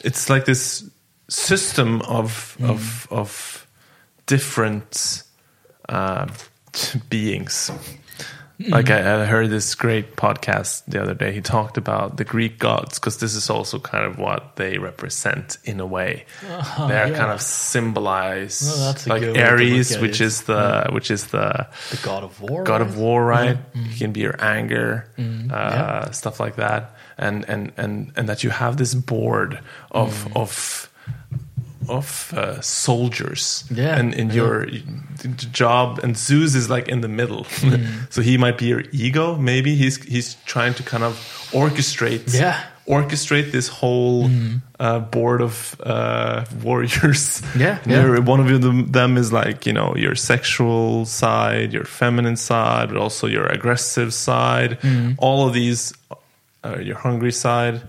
it's like this system of of of different uh, beings. Like I, I heard this great podcast the other day. He talked about the Greek gods because this is also kind of what they represent in a way. They're yeah. kind of symbolized like Ares, which it. is the which is the The god of war. god right? of war, right? Mm-hmm. It can be your anger, uh, stuff like that, and and and and that you have this board of Mm. of of uh, soldiers, Yeah, and in yeah. your job, and Zeus is like in the middle, Mm. so he might be your ego. Maybe he's he's trying to kind of orchestrate, Yeah. orchestrate this whole uh, board of uh, warriors. Yeah, yeah. one of them, them is like you know your sexual side, your feminine side, but also your aggressive side. Mm. All of these, uh, your hungry side,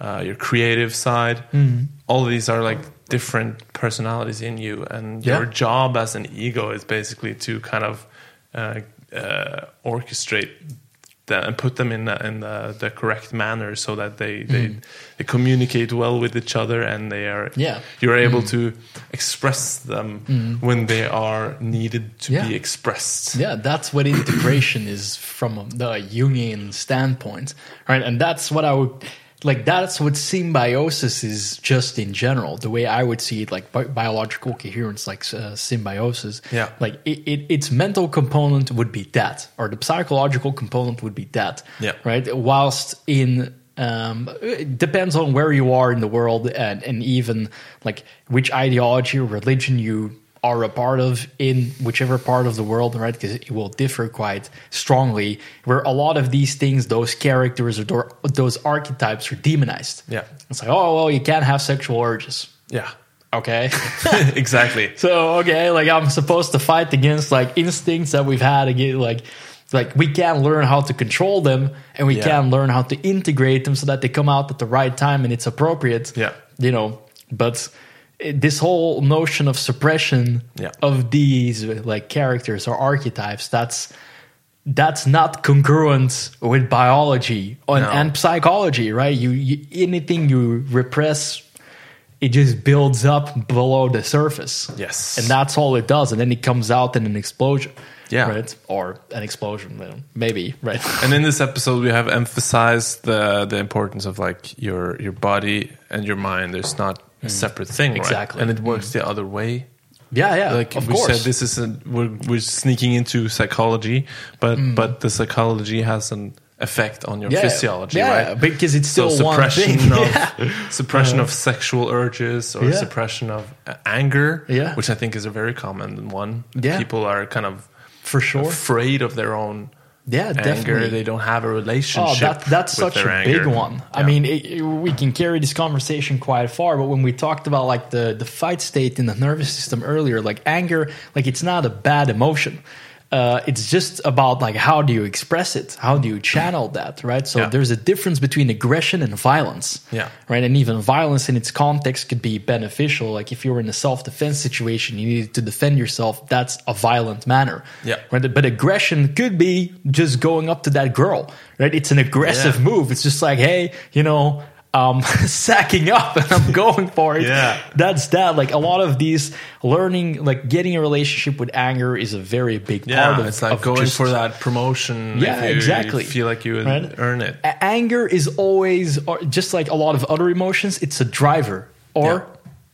uh, your creative side. Mm. All of these are like different personalities in you, and Yeah. your job as an ego is basically to kind of uh, uh, orchestrate and put them in the, in the, the correct manner so that they, they they communicate well with each other and they are Yeah. you're able to express them when they are needed to Yeah. be expressed. Yeah, that's what integration is from the Jungian standpoint, right? And that's what I would like. That's what symbiosis is just in general. The way I would see it, like bi- biological coherence, like uh, symbiosis. Yeah. like it, it, its mental component would be that, or the psychological component would be that. Yeah. right. Whilst in um, it depends on where you are in the world and, and even like which ideology or religion you are a part of in whichever part of the world, right? Because it will differ quite strongly. Where a lot of these things, those characters or those archetypes are demonized. Yeah. It's like, oh, well, you can't have sexual urges. Yeah. Okay. exactly. So okay, like I'm supposed to fight against like instincts that we've had again, like like we can learn how to control them and we Yeah. can learn how to integrate them so that they come out at the right time and it's appropriate. Yeah. you know, but this whole notion of suppression Yeah. of these like characters or archetypes that's that's not congruent with biology and, No. and psychology, right? You, you anything you repress, it just builds up below the surface. Yes. and that's all it does, and then it comes out in an explosion. Yeah. right, or an explosion, maybe, right? And in this episode, we have emphasized the the importance of like your your body and your mind. There's not a separate thing, right? Mm. Exactly. and it works the other way. yeah, yeah, Like we course. said, this is a, we're we're sneaking into psychology, but but the psychology has an effect on your Mm. Yeah, physiology, yeah, right? because it's So still one suppression thing. of Yeah. suppression of sexual urges or suppression of uh, anger, Yeah. which I think is a very common one. Yeah. people are kind of for sure. afraid of their own Yeah, anger. definitely. They don't have a oh, relationship. Oh, that, that's such a their big anger. one. I mean, it, it- we can carry this conversation quite far, but when we talked about like the the fight state in the nervous system earlier, like anger, like it's not a bad emotion. Uh, it's just about like how do you express it? How do you channel that? Right. So Yeah. there's a difference between aggression and violence. Yeah. Right. And even violence in its context could be beneficial. Like if you were in a self defense situation, you needed to defend yourself. That's a violent manner. Yeah. Right? But aggression could be just going up to that girl, right? It's an aggressive Yeah. move. It's just like, hey, you know, I'm um, sacking up and I'm going for it. Yeah. That's that. Like a lot of these learning, like getting a relationship with anger is a very big part Yeah, of it's like going just- for that promotion. Yeah, you exactly. Feel like you Right? earn it. A- anger is always or just like a lot of other emotions it's a driver or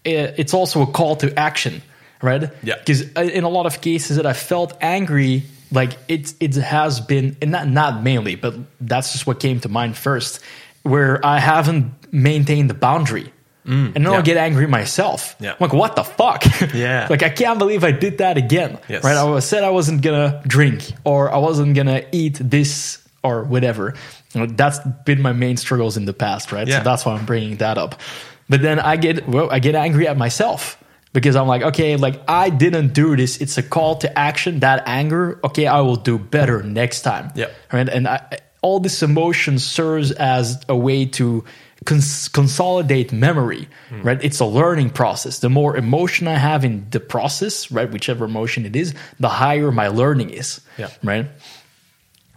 i- it's also a call to action right Yeah. because uh, in a lot of cases that i felt angry like it it has been and not not mainly but that's just what came to mind first where i haven't maintained the boundary and then Mm, yeah. I'll get angry myself. Yeah. I'm like, what the fuck? Yeah. like, I can't believe I did that again. Yes. Right? I was said I wasn't gonna drink or I wasn't gonna eat this or whatever. You know, that's been my main struggles in the past, right? Yeah. So that's why I'm bringing that up. But then I get well, I get angry at myself because I'm like, okay, like I didn't do this. It's a call to action. That anger, okay, I will do better next time. Yeah. Right. And I, all this emotion serves as a way to cons- consolidate memory. Hmm. Right. It's a learning process. The more emotion I have in the process, right, whichever emotion it is, the higher my learning is. Yeah. Right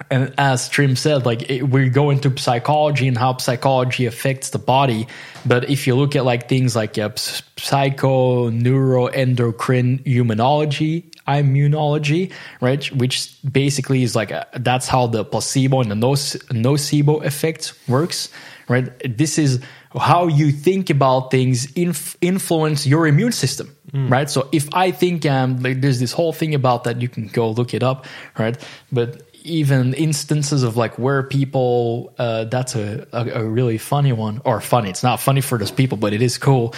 and as Trim said, like it, we go into psychology and how psychology affects the body. But if you look at like things like ps- psycho, neuroendocrine immunology, immunology, right, which basically is like a, that's how the placebo and the noce- nocebo effect works, right? This is how you think about things inf- influence your immune system, right? So if I think um, like there's this whole thing about that, you can go look it up, right? But even instances of like where people uh, that's a, a, a really funny one or funny it's not funny for those people but it is cool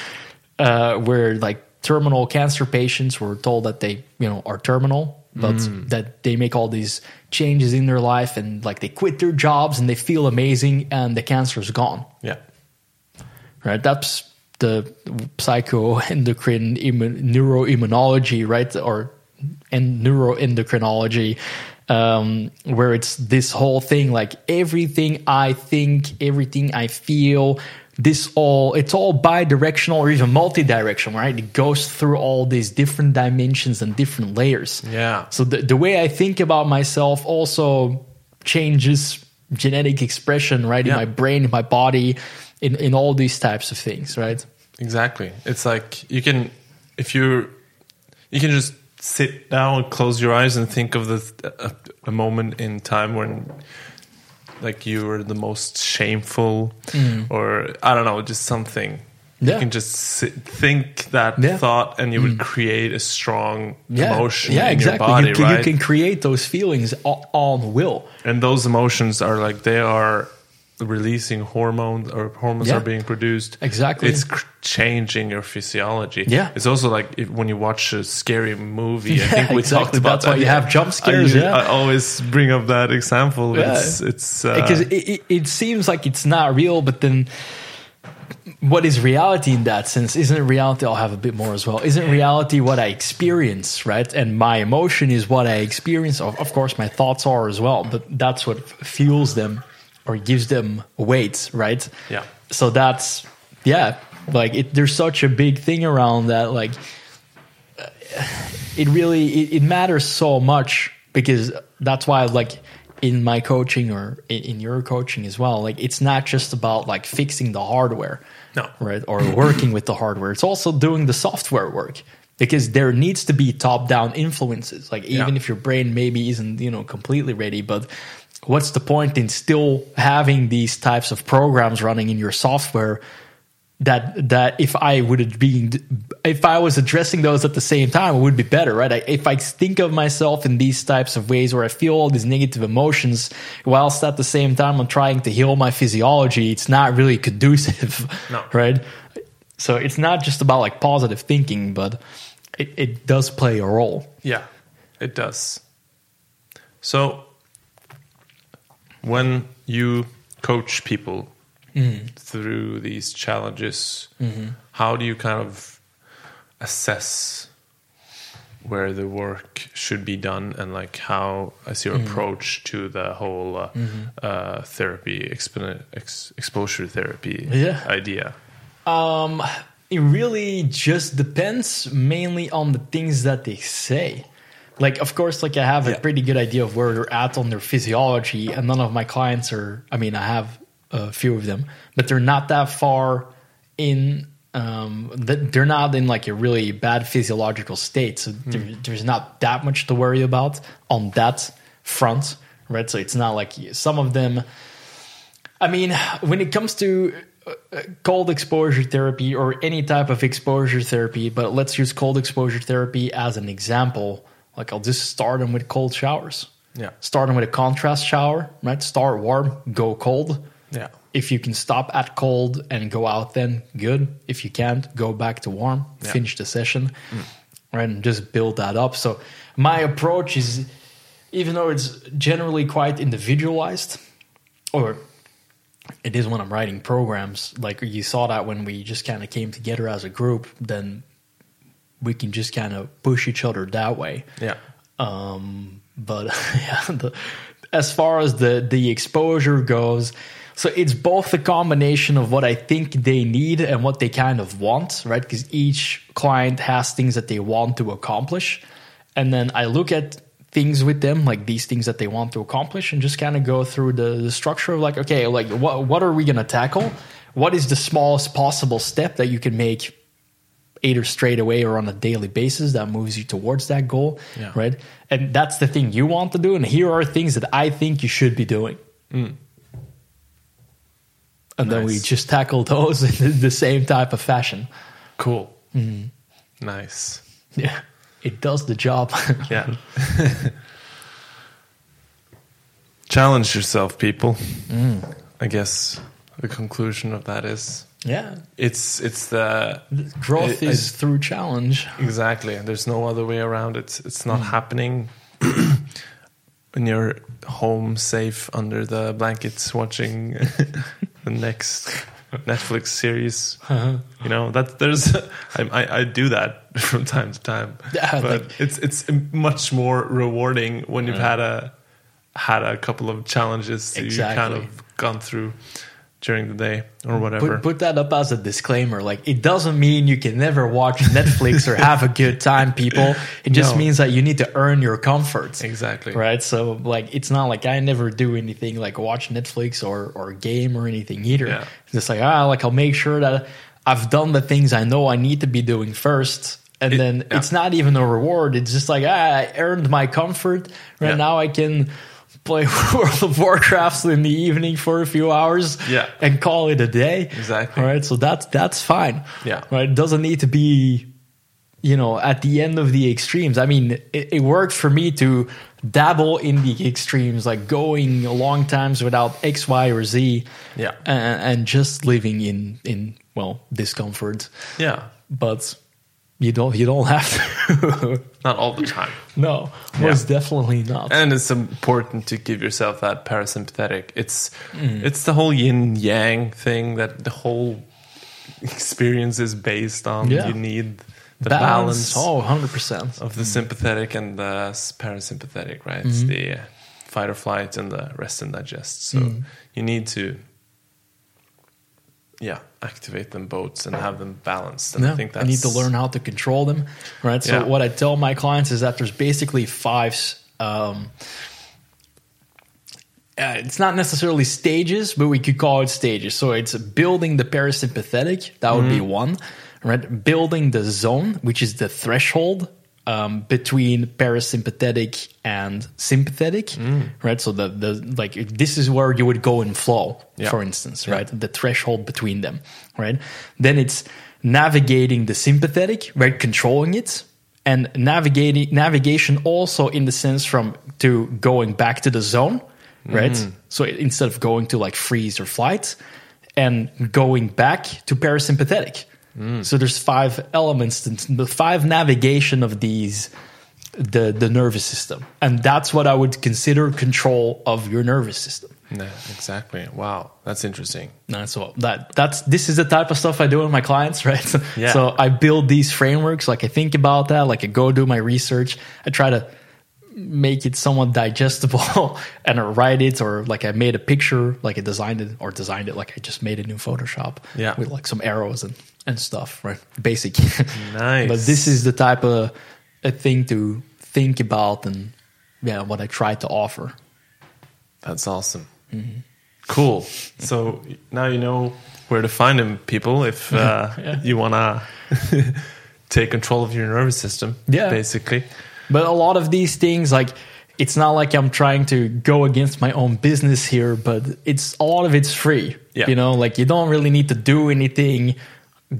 uh, where like terminal cancer patients were told that they you know are terminal but that they make all these changes in their life and like they quit their jobs and they feel amazing and the cancer is gone Yeah. right? That's the psychoendocrine immu- neuroimmunology, right? Or and neuroendocrinology, um, where it's this whole thing like everything I think, everything I feel, this all it's all bi-directional or even multi-directional, right? It goes through all these different dimensions and different layers. Yeah. So the, the way I think about myself also changes genetic expression, right? Yeah. In my brain, in my body, in, in all these types of things, right? Exactly. It's like you can, if you, you can just sit down, and close your eyes, and think of the a, a moment in time when, like, you were the most shameful, or I don't know, just something. Mm. Yeah. You can just sit, think that Yeah. Mm. thought, and you would create a strong Yeah, emotion yeah, in exactly. your body, you, can, right? you can create those feelings on will. and those emotions are like they are releasing hormones or hormones Yeah. are being produced Exactly. it's cr- changing your physiology Yeah. it's also like if, when you watch a scary movie i think we exactly. talked about That's why that you have jump I, scares, use- yeah. I always bring up that example Yeah. it's it's uh, Because it, it, it seems like it's not real, but then what is reality in that sense? Isn't reality? I'll have a bit more as well. Isn't reality what I experience, right? And my emotion is what I experience. Of, of course, my thoughts are as well, but that's what fuels them or gives them weight, right? Yeah. So that's yeah, like it, there's such a big thing around that, like it really it, it matters so much because that's why like in my coaching or in, in your coaching as well like it's not just about like fixing the hardware No. right or working with the hardware it's also doing the software work because there needs to be top down influences like even Yeah. if your brain maybe isn't you know completely ready but what's the point in still having these types of programs running in your software that that if I would have been if I was addressing those at the same time, it would be better, right? I, if I think of myself in these types of ways where I feel all these negative emotions, whilst at the same time I'm trying to heal my physiology, it's not really conducive, No. right? So it's not just about like positive thinking, but it, it does play a role. Yeah, it does. So, when you coach people through these challenges, how do you kind of assess where the work should be done and like how is your approach to the whole uh, uh, therapy expo- ex- exposure therapy Yeah. idea? Um, it really just depends mainly on the things that they say. Like, of course, like I have a Yeah. pretty good idea of where they're at on their physiology, and none of my clients are. I mean, I have a few of them, but they're not that far in. Um, that they're not in like a really bad physiological state, so there, there's not that much to worry about on that front, right? So it's not like some of them. I mean, when it comes to uh, uh, cold exposure therapy or any type of exposure therapy, but let's use cold exposure therapy as an example. Like I'll just start them with cold showers. Yeah. Start them with a contrast shower, right? Start warm, go cold. yeah If you can stop at cold and go out, then good. If you can't, go back to warm, Yeah. Mm. finish the session, right? And just build that up. So my approach is, even though it's generally quite individualized, or it is when I'm writing programs. Like you saw that when we just kind of came together as a group, then we can just kind of push each other that way. yeah Um, but yeah, the, as far as the the exposure goes, so it's both a combination of what I think they need and what they kind of want, right? Because each client has things that they want to accomplish, and then I look at things with them like these things that they want to accomplish and just kind of go through the, the structure of like okay like what what are we going to tackle what is the smallest possible step that you can make either straight away or on a daily basis that moves you towards that goal Yeah. right? And that's the thing you want to do and here are things that i think you should be doing. Hmm. And then we just tackle those in the same type of fashion. Cool. Mm-hmm. Nice. Yeah. It does the job. Yeah. Challenge yourself, people. Mm. I guess the conclusion of that is yeah it's it's the growth I- I- is through challenge exactly. There's no other way around it. It's not hmm. happening when you're home, safe under the blankets, watching the next Netflix series. Uh-huh. You know that there's I, I I do that from time to time. Yeah, but like- it's it's much more rewarding when you've had a had a couple of challenges that you've kind of gone through during the day or whatever. Put, put that up as a disclaimer. Like, it doesn't mean you can never watch Netflix or have a good time, people. It just No. means that you need to earn your comfort. exactly. Right. So, like, it's not like I never do anything like watch Netflix or, or game or anything either. Yeah. It's just like, ah, like, I'll make sure that I've done the things I know I need to be doing first. And It- then yeah. it's not even a reward. It's just like, ah, I earned my comfort. Right Yeah. now I can play World of Warcraft in the evening for a few hours Yeah. and call it a day. Exactly. All right. So that's that's fine. Yeah. Right. It doesn't need to be, you know, at the end of the extremes. I mean, it, it worked for me to dabble in the extremes, like going long times without X, Y, or Z. Yeah. And, and just living in in well discomfort. Yeah. But you don't you don't have to. Not all the time. no, most definitely not. and it's important to give yourself that parasympathetic it's mm. it's the whole yin yang thing that the whole experience is based on Yeah. you need the balance, Oh, 100 percent. of the mm. sympathetic and the parasympathetic right it's mm-hmm. the uh, fight or flight and the rest and digest so mm. you need to yeah activate them both and have them balanced and Yeah, i think I need to learn how to control them, right? So Yeah. what I tell my clients is that there's basically five um, uh, it's not necessarily stages, but we could call it stages. So it's building the parasympathetic. That would be one, right? Building the zone, which is the threshold um, between parasympathetic and sympathetic, right? So the the like this is where you would go in flow, Yeah. for instance, right? The threshold between them, right? Then it's navigating the sympathetic, right? Controlling it. And navigating navigation also in the sense from to going back to the zone, right? So instead of going to like freeze or flight, and going back to parasympathetic. Mm. So there's five elements, the five navigation of these, the the nervous system, and that's what I would consider control of your nervous system. Yeah, exactly. Wow, that's interesting. And so that that's this is the type of stuff I do with my clients, right? Yeah. So I build these frameworks, like I think about that, like I go do my research. I try to make it somewhat digestible and I write it or like I made a picture, like I designed it or designed it like I just made it in Photoshop. Yeah. With like some arrows and, and stuff, right? Basic. Nice. but this is the type of a thing to think about and yeah, what I try to offer. That's awesome. Mm-hmm. Cool. So now you know where to find him, people, if uh, Yeah. you want to take control of your nervous system. Yeah. Basically. But a lot of these things, like, it's not like I'm trying to go against my own business here, but it's a lot of it's free. Yeah. You know, like you don't really need to do anything.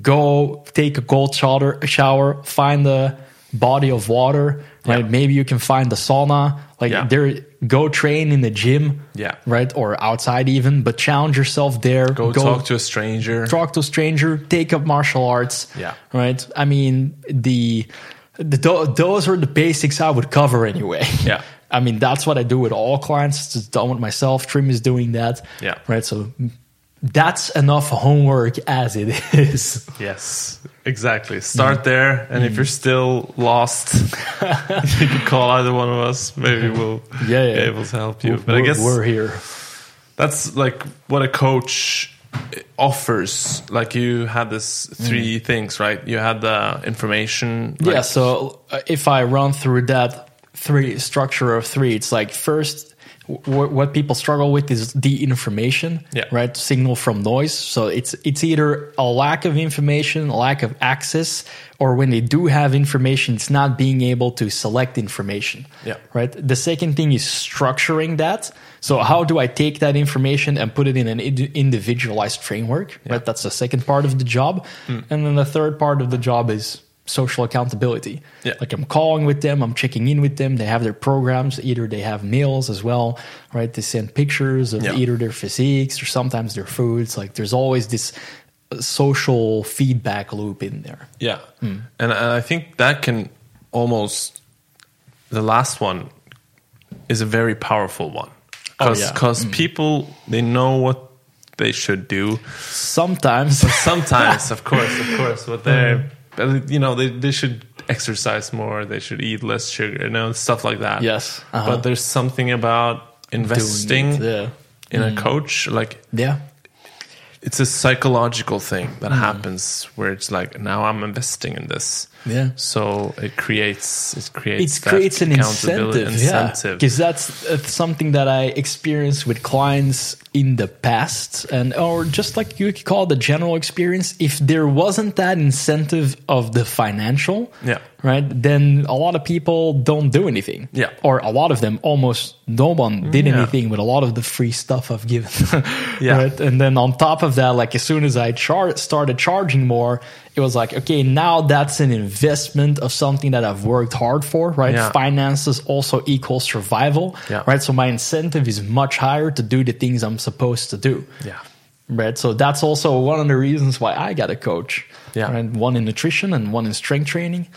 Go take a cold shower, shower, find a body of water, right? Yeah. Maybe you can find the sauna. Like Yeah. there, go train in the gym, Yeah. right, or outside even. But challenge yourself there. Go, talk to a stranger. talk to a stranger, take up martial arts. Yeah. Right. I mean, the, the those are the basics I would cover anyway. Yeah. I mean, that's what I do with all clients. It's done with myself. Trim is doing that. Yeah. Right. So that's enough homework as it is. Yes, exactly. Start there, and if you're still lost, you can call either one of us. Maybe we'll Yeah, yeah. be able to help you. But I guess we're here. that's like what a coach offers. Like you had this three things, right? You had the information. Like, yeah. So uh, if I run through that three structure of three, it's like first, w- what people struggle with is the information, Yeah. right? Signal from noise. So it's it's either a lack of information, a lack of access, or when they do have information, it's not being able to select information. Yeah. Right. The second thing is structuring that. So how do I take that information and put it in an indi- individualized framework? Right. That's the second part of the job, Hmm. and then the third part of the job is social accountability. Yeah. Like I'm calling with them, I'm checking in with them. They have their programs. Either they have meals as well, right? They send pictures of Yeah. either their physiques or sometimes their foods. Like there's always this uh, social feedback loop in there. Yeah, hmm. and, and I think that can almost the last one is a very powerful one. Oh, because yeah. Hmm. people they know what they should do. Sometimes, Sometimes, of course, of course, but they hmm. But you know they they should exercise more. They should eat less sugar, you know, stuff like that. Yes, uh-huh. but there's something about investing it, yeah. in a coach like yeah, it's a psychological thing Mm. that happens where it's like now I'm investing in this. Yeah. So it creates it creates it creates an accountability- incentive, yeah, incentive. because that's uh, something that I experienced with clients in the past, and or just like you could call it the general experience. If there wasn't that incentive of the financial, Yeah. right, then a lot of people don't do anything, Yeah. or a lot of them almost no one did Yeah. anything with a lot of the free stuff I've given, Yeah. right, and then on top of that, like as soon as I char- started charging more. It was like, okay, now that's an investment of something that I've worked hard for, right? Yeah. Finances also equal survival, Yeah. right? So my incentive is much higher to do the things I'm supposed to do, Yeah. right? So that's also one of the reasons why I got a coach, Yeah. Mm. right? One in nutrition and one in strength training.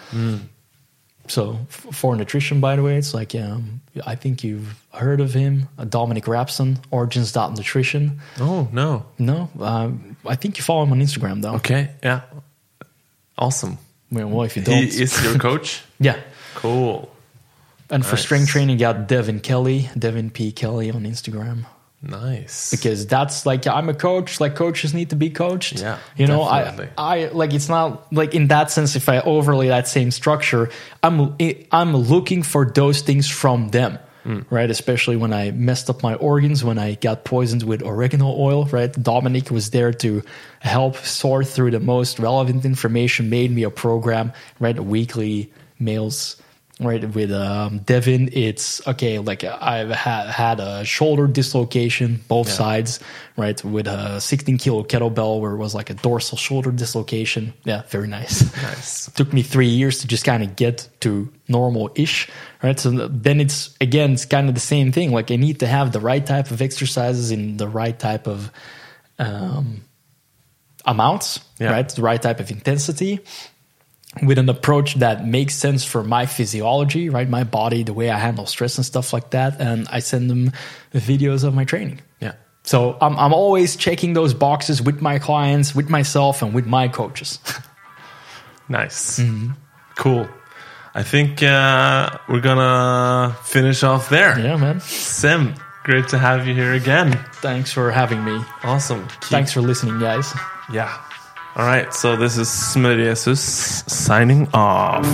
So f- for nutrition, by the way, it's like um, I think you've heard of him, uh, Dominic Rapson, Origins Nutrition. Oh no. No, um, I think you follow him on Instagram though. Okay. Yeah. Awesome. Well, well, if you don't, He is your coach. yeah. cool. And for Nice. strength training, got Devin Kelly, Devin P Kelly on Instagram. Nice. because that's like I'm a coach. Like coaches need to be coached. Yeah, you know, definitely. I I like it's not like in that sense. If I overlay that same structure, I'm I'm looking for those things from them. Right, especially when I messed up my organs, when I got poisoned with oregano oil. Right, Dominic was there to help sort through the most relevant information. Made me a program. Right, weekly mails right with um, devin it's okay like i've had had a shoulder dislocation both Yeah. sides right with a 16 kilo kettlebell where it was like a dorsal shoulder dislocation yeah very nice Nice. took me three years to just kind of get to normal-ish right so then it's again it's kind of the same thing like i need to have the right type of exercises in the right type of um, amounts Yeah. right the right type of intensity with an approach that makes sense for my physiology, right? My body, the way I handle stress and stuff like that. And I send them videos of my training. Yeah. So I'm, I'm always checking those boxes with my clients, with myself, and with my coaches. Nice. Cool. I think uh, we're gonna finish off there. yeah, man. Sim, great to have you here again. Thanks for having me. Awesome. Keep- Thanks for listening, guys. Yeah. All right. So this is Smyrjesus signing off.